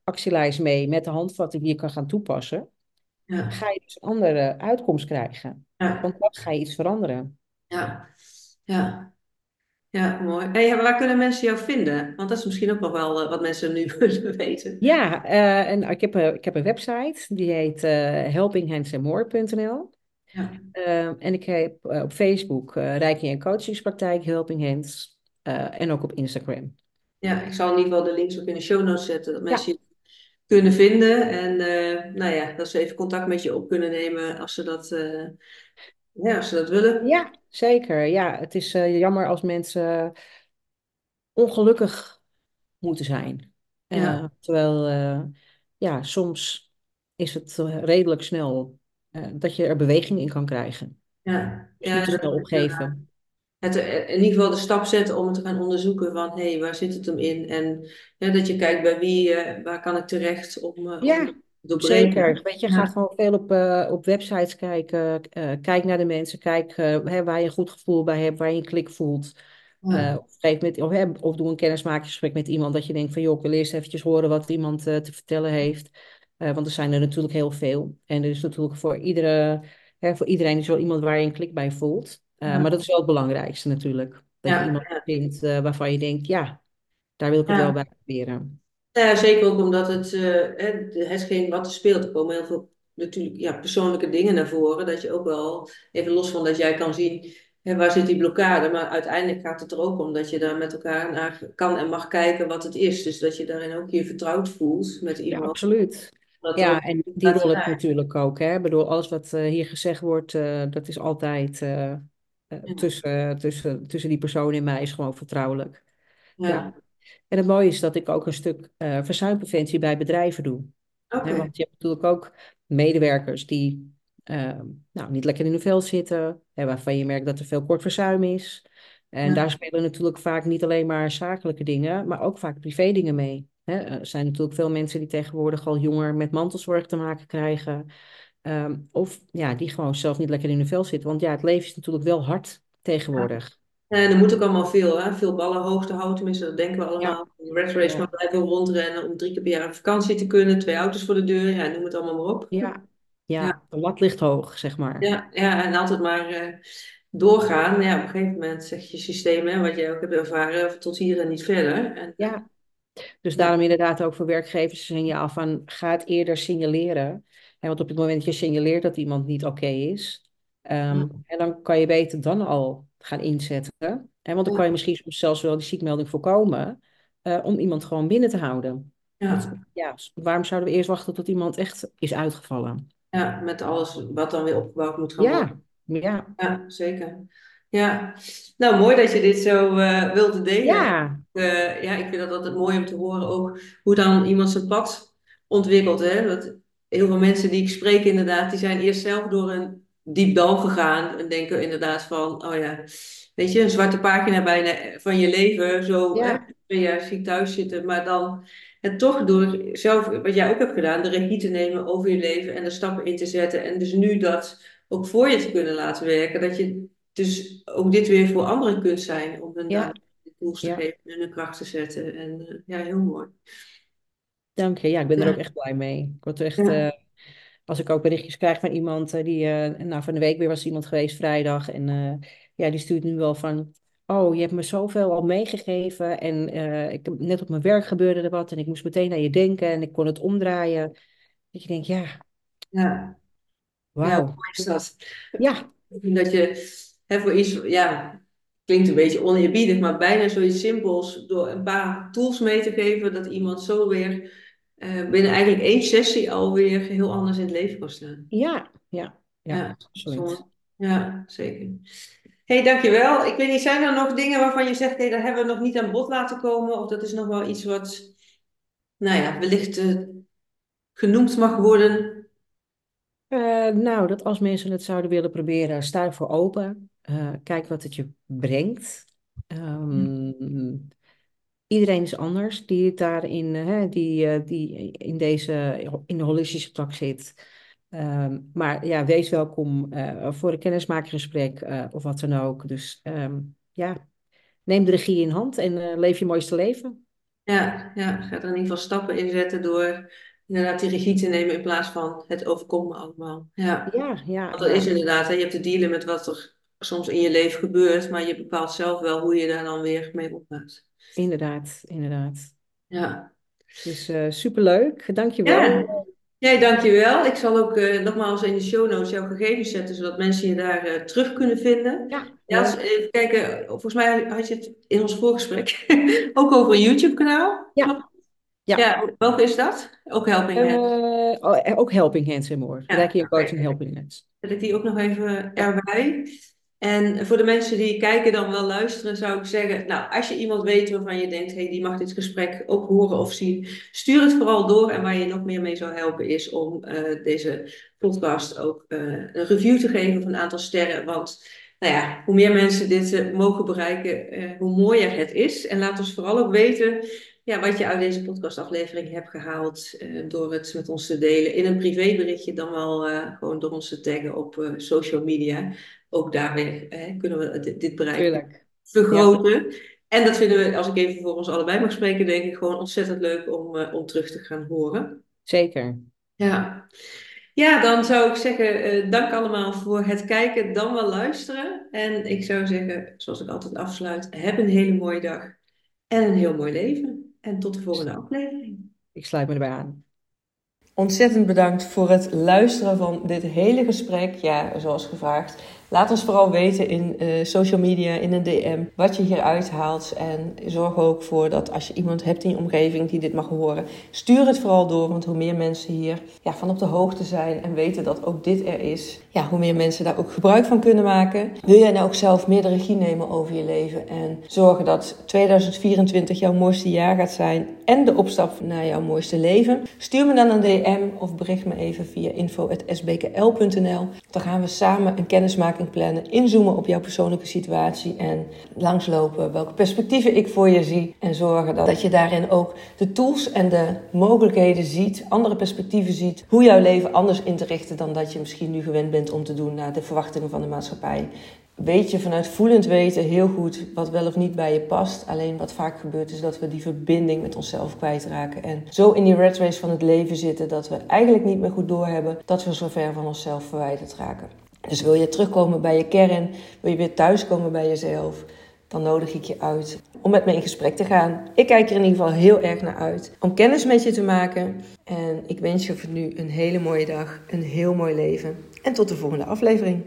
Speaker 2: actielijst mee met de handvatten die je kan gaan toepassen,
Speaker 1: ja,
Speaker 2: ga je dus een andere uitkomst krijgen.
Speaker 1: ja,
Speaker 2: Want dan ga je iets veranderen.
Speaker 1: ja, ja. Ja, mooi. Hey, waar kunnen mensen jou vinden? Want dat is misschien ook nog wel eh, wat mensen nu willen weten.
Speaker 2: Ja, eh, en ik heb, een- ik heb een website, die heet eh helpinghandsandmore.nl.
Speaker 1: Ja,
Speaker 2: en ik heb op Facebook Reiki en Coachingspraktijk Helping Hands en ook op Instagram.
Speaker 1: ja, ik zal in ieder geval de links ook in de show notes zetten, dat mensen kunnen vinden. En eh, nou ja, dat ze even contact met je op kunnen nemen als ze dat, eh, ja, als ze dat willen.
Speaker 2: ja, zeker. Ja, het is eh, jammer als mensen ongelukkig moeten zijn.
Speaker 1: Ja,
Speaker 2: terwijl, ja, soms is het redelijk snel dat je er beweging in kan krijgen.
Speaker 1: ja,
Speaker 2: Dus
Speaker 1: ja.
Speaker 2: niet te snel
Speaker 1: dat- ja.
Speaker 2: opgeven.
Speaker 1: Het, eh, in ieder geval de stap zetten om het te gaan onderzoeken van, hé, hey, waar zit het hem in? En ja, dat je kijkt bij wie, eh, waar kan ik terecht om, om
Speaker 2: Ja, zeker. Weet je, ga
Speaker 1: Ja,
Speaker 2: gewoon veel op, op websites kijken. kijk naar de mensen. Kijk hè, waar je een goed gevoel bij hebt, waar je een klik voelt.
Speaker 1: Ja,
Speaker 2: of, met, of, hè, of doe een kennismakingsgesprek met iemand dat je denkt van joh, ik wil eerst eventjes horen wat iemand te vertellen heeft. Want er zijn er natuurlijk heel veel. En er is natuurlijk voor iedere, hè, voor iedereen is wel iemand waar je een klik bij voelt. Eh, maar
Speaker 1: ja,
Speaker 2: dat is wel het belangrijkste natuurlijk. Dat je iemand
Speaker 1: ja,
Speaker 2: vindt eh, waarvan je denkt, ja, daar wil ik het wel
Speaker 1: ja.
Speaker 2: bij proberen.
Speaker 1: Ja, zeker ook omdat het, eh, hè, de- hetgeen wat er speelt, er komen heel veel natuurlijk ja, persoonlijke dingen naar voren. Dat je ook wel, even los van dat jij kan zien hè, waar zit die blokkade, maar uiteindelijk gaat het er ook om dat je daar met elkaar naar kan en mag kijken wat het is. Dus dat je daarin ook je vertrouwd voelt met
Speaker 2: Ja,
Speaker 1: iemand.
Speaker 2: absoluut.
Speaker 1: Dat
Speaker 2: Ja,
Speaker 1: ook
Speaker 2: en die rol heb ik natuurlijk ook. Hè. Ik bedoel, alles wat eh, hier gezegd wordt, eh, dat is altijd eh, eh,
Speaker 1: Ja,
Speaker 2: tussen, tussen, tussen die persoon en mij is gewoon vertrouwelijk. Ja.
Speaker 1: ja.
Speaker 2: En het mooie is dat ik ook een stuk eh verzuimpreventie bij bedrijven doe.
Speaker 1: Oké.
Speaker 2: want je hebt natuurlijk ook medewerkers die eh, nou, niet lekker in hun vel zitten, hè, waarvan je merkt dat er veel kort verzuim is. En
Speaker 1: Ja,
Speaker 2: daar spelen natuurlijk vaak niet alleen maar zakelijke dingen, maar ook vaak privé dingen mee. Hè, er zijn natuurlijk veel mensen die tegenwoordig al jonger met mantelzorg te maken krijgen. Ehm, of ja, die gewoon zelf niet lekker in hun vel zitten. Want ja, het leven is natuurlijk wel hard
Speaker 1: ja.
Speaker 2: tegenwoordig.
Speaker 1: En er moet ook allemaal veel, hè? Veel ballen hoog te houden, tenminste, dat denken we
Speaker 2: Ja,
Speaker 1: allemaal. De red race
Speaker 2: ja,
Speaker 1: maar blijven rondrennen om drie keer per jaar op vakantie te kunnen, twee auto's voor de deur, ja, noem het allemaal maar op.
Speaker 2: ja,
Speaker 1: Ja.
Speaker 2: ja. De lat ligt hoog, zeg maar.
Speaker 1: Ja, ja, en altijd maar eh, doorgaan. Ja, op een gegeven moment zegt je systeem, hè, wat jij ook hebt ervaren, tot hier en niet verder. En,
Speaker 2: Ja, Dus
Speaker 1: ja,
Speaker 2: daarom inderdaad ook voor werkgevers een signaal van ga het eerder signaleren. Want op het moment dat je signaleert dat iemand niet oké is, ehm, en dan kan je beter dan al gaan inzetten. En want dan kan je misschien soms zelfs wel die ziekmelding voorkomen eh, om iemand gewoon binnen te houden. Want
Speaker 1: ja,
Speaker 2: ja, waarom zouden we eerst wachten tot iemand echt is uitgevallen?
Speaker 1: ja, met alles wat dan weer opgebouwd moet gaan worden.
Speaker 2: Ja, ja,
Speaker 1: zeker. Ja, nou mooi dat je dit zo eh wilde delen.
Speaker 2: ja,
Speaker 1: Eh, ja, ik vind dat altijd mooi om te horen ook hoe dan iemand zijn pad ontwikkelt. Hè? Dat heel veel mensen die ik spreek inderdaad, die zijn eerst zelf door een diep dal gegaan en denken inderdaad van, oh ja, weet je, een zwarte pagina bijna van je leven, zo
Speaker 2: ja,
Speaker 1: twee jaar ziek thuis zitten, maar dan het toch door zelf, wat jij ook hebt gedaan, de regie te nemen over je leven en de stappen in te zetten en dus nu dat ook voor je te kunnen laten werken, dat je dus ook dit weer voor anderen kunt zijn om hun
Speaker 2: ja,
Speaker 1: tools te
Speaker 2: ja.
Speaker 1: geven en hun kracht te zetten. En eh, ja, heel mooi.
Speaker 2: Dank je. Ja, ik ben er ook
Speaker 1: Ja,
Speaker 2: echt blij mee. Ik word er echt,
Speaker 1: ja,
Speaker 2: eh, als ik ook berichtjes krijg van iemand eh, die, eh, nou van de week weer was iemand geweest vrijdag en ja, die stuurt nu wel van, oh, je hebt me zoveel al meegegeven en ik, net op mijn werk gebeurde er wat en ik moest meteen naar je denken en ik kon het omdraaien. Dat je denkt, ja,
Speaker 1: ja, ja,
Speaker 2: wauw.
Speaker 1: mooi is dat?
Speaker 2: Ja,
Speaker 1: dat je hè, voor iets, ja, klinkt een beetje oneerbiedig, maar bijna zoiets simpels door een paar tools mee te geven, dat iemand zo weer eh, binnen eigenlijk één sessie alweer heel anders in het leven kan staan.
Speaker 2: ja, ja, ja,
Speaker 1: Ja. Ja, zeker. hey, dankjewel. Ik weet niet, zijn er nog dingen waarvan je zegt, hey, daar hebben we nog niet aan bod laten komen? Of dat is nog wel iets wat, nou ja, wellicht eh, genoemd mag worden?
Speaker 2: Eh, nou, dat als mensen het zouden willen proberen, sta ervoor open. Eh, kijk wat het je brengt. Ehm, iedereen is anders die het daarin, eh, hè, die, eh, die in deze, in de holistische tak zit. Ehm, maar ja, wees welkom voor een kennismakingsgesprek of wat dan ook. Dus ehm, ja, neem de regie in hand en leef je mooiste leven.
Speaker 1: Ja, ja, ga er in ieder geval stappen in zetten door inderdaad die regie te nemen in plaats van het overkomen allemaal. Ja,
Speaker 2: Ja, ja,
Speaker 1: want dat is inderdaad, hè, je hebt te dealen met wat er soms in je leven gebeurt, maar je bepaalt zelf wel hoe je daar dan weer mee omgaat.
Speaker 2: inderdaad, inderdaad.
Speaker 1: Ja.
Speaker 2: Dus eh superleuk,
Speaker 1: Ja,
Speaker 2: dankjewel.
Speaker 1: jij dankjewel. Ik zal ook eh, nogmaals in de show notes jouw gegevens zetten, zodat mensen je daar eh, terug kunnen vinden.
Speaker 2: Ja,
Speaker 1: Ja, even kijken, volgens mij had je het in ons voorgesprek ook over een YouTube-kanaal.
Speaker 2: Ja, ja.
Speaker 1: Ja, welke is dat? Ook Helping Hand.
Speaker 2: Eh, oh, ook Helping Hands en more.
Speaker 1: Ja,
Speaker 2: Helping Hands.
Speaker 1: Zet ik die ook nog even
Speaker 2: Ja,
Speaker 1: erbij. En voor de mensen die kijken dan wel luisteren, zou ik zeggen, nou, als je iemand weet waarvan je denkt, hey, die mag dit gesprek ook horen of zien, stuur het vooral door. En waar je nog meer mee zou helpen is om eh, deze podcast ook eh, een review te geven van een aantal sterren. Want nou ja, hoe meer mensen dit eh, mogen bereiken, hoe mooier het is. En laat ons vooral ook weten ja, wat je uit deze podcastaflevering hebt gehaald eh, door het met ons te delen in een privéberichtje, dan wel gewoon door ons te taggen op social media. Ook daarmee eh, kunnen we dit, dit bereik
Speaker 2: tuurlijk. Ja,
Speaker 1: vergroten. En dat vinden we, als ik even voor ons allebei mag spreken, denk ik gewoon ontzettend leuk om, eh, om terug te gaan horen.
Speaker 2: zeker.
Speaker 1: Ja. Ja, dan zou ik zeggen, eh, dank allemaal voor het kijken, dan wel luisteren. En ik zou zeggen, zoals ik altijd afsluit, heb een hele mooie dag en een heel mooi leven. En tot de volgende aflevering.
Speaker 2: Ik sluit me erbij aan.
Speaker 1: Ontzettend bedankt voor het luisteren van dit hele gesprek. Ja, zoals gevraagd. Laat ons vooral weten in eh, social media, in een DM, wat je hieruit haalt. En zorg ook voor dat als je iemand hebt in je omgeving die dit mag horen, stuur het vooral door. Want hoe meer mensen hier ja, van op de hoogte zijn en weten dat ook dit er is, ja, hoe meer mensen daar ook gebruik van kunnen maken. Wil jij nou ook zelf meer de regie nemen over je leven en zorgen dat 2024 jouw mooiste jaar gaat zijn en de opstap naar jouw mooiste leven? Stuur me dan een DM of bericht me even via info.sbkl.nl. Dan gaan we samen een plannen, inzoomen op jouw persoonlijke situatie en langslopen welke perspectieven ik voor je zie. En zorgen dat, dat je daarin ook de tools en de mogelijkheden ziet, andere perspectieven ziet, hoe jouw leven anders in te richten dan dat je misschien nu gewend bent om te doen naar de verwachtingen van de maatschappij. Weet je vanuit voelend weten heel goed wat wel of niet bij je past. Alleen wat vaak gebeurt is dat we die verbinding met onszelf kwijtraken. En zo in die red race van het leven zitten dat we eigenlijk niet meer goed doorhebben dat we zo ver van onszelf verwijderd raken. Dus wil je terugkomen bij je kern, wil je weer thuiskomen bij jezelf, dan nodig ik je uit om met me in gesprek te gaan. Ik kijk er in ieder geval heel erg naar uit om kennis met je te maken. En ik wens je voor nu een hele mooie dag, een heel mooi leven. En tot de volgende aflevering.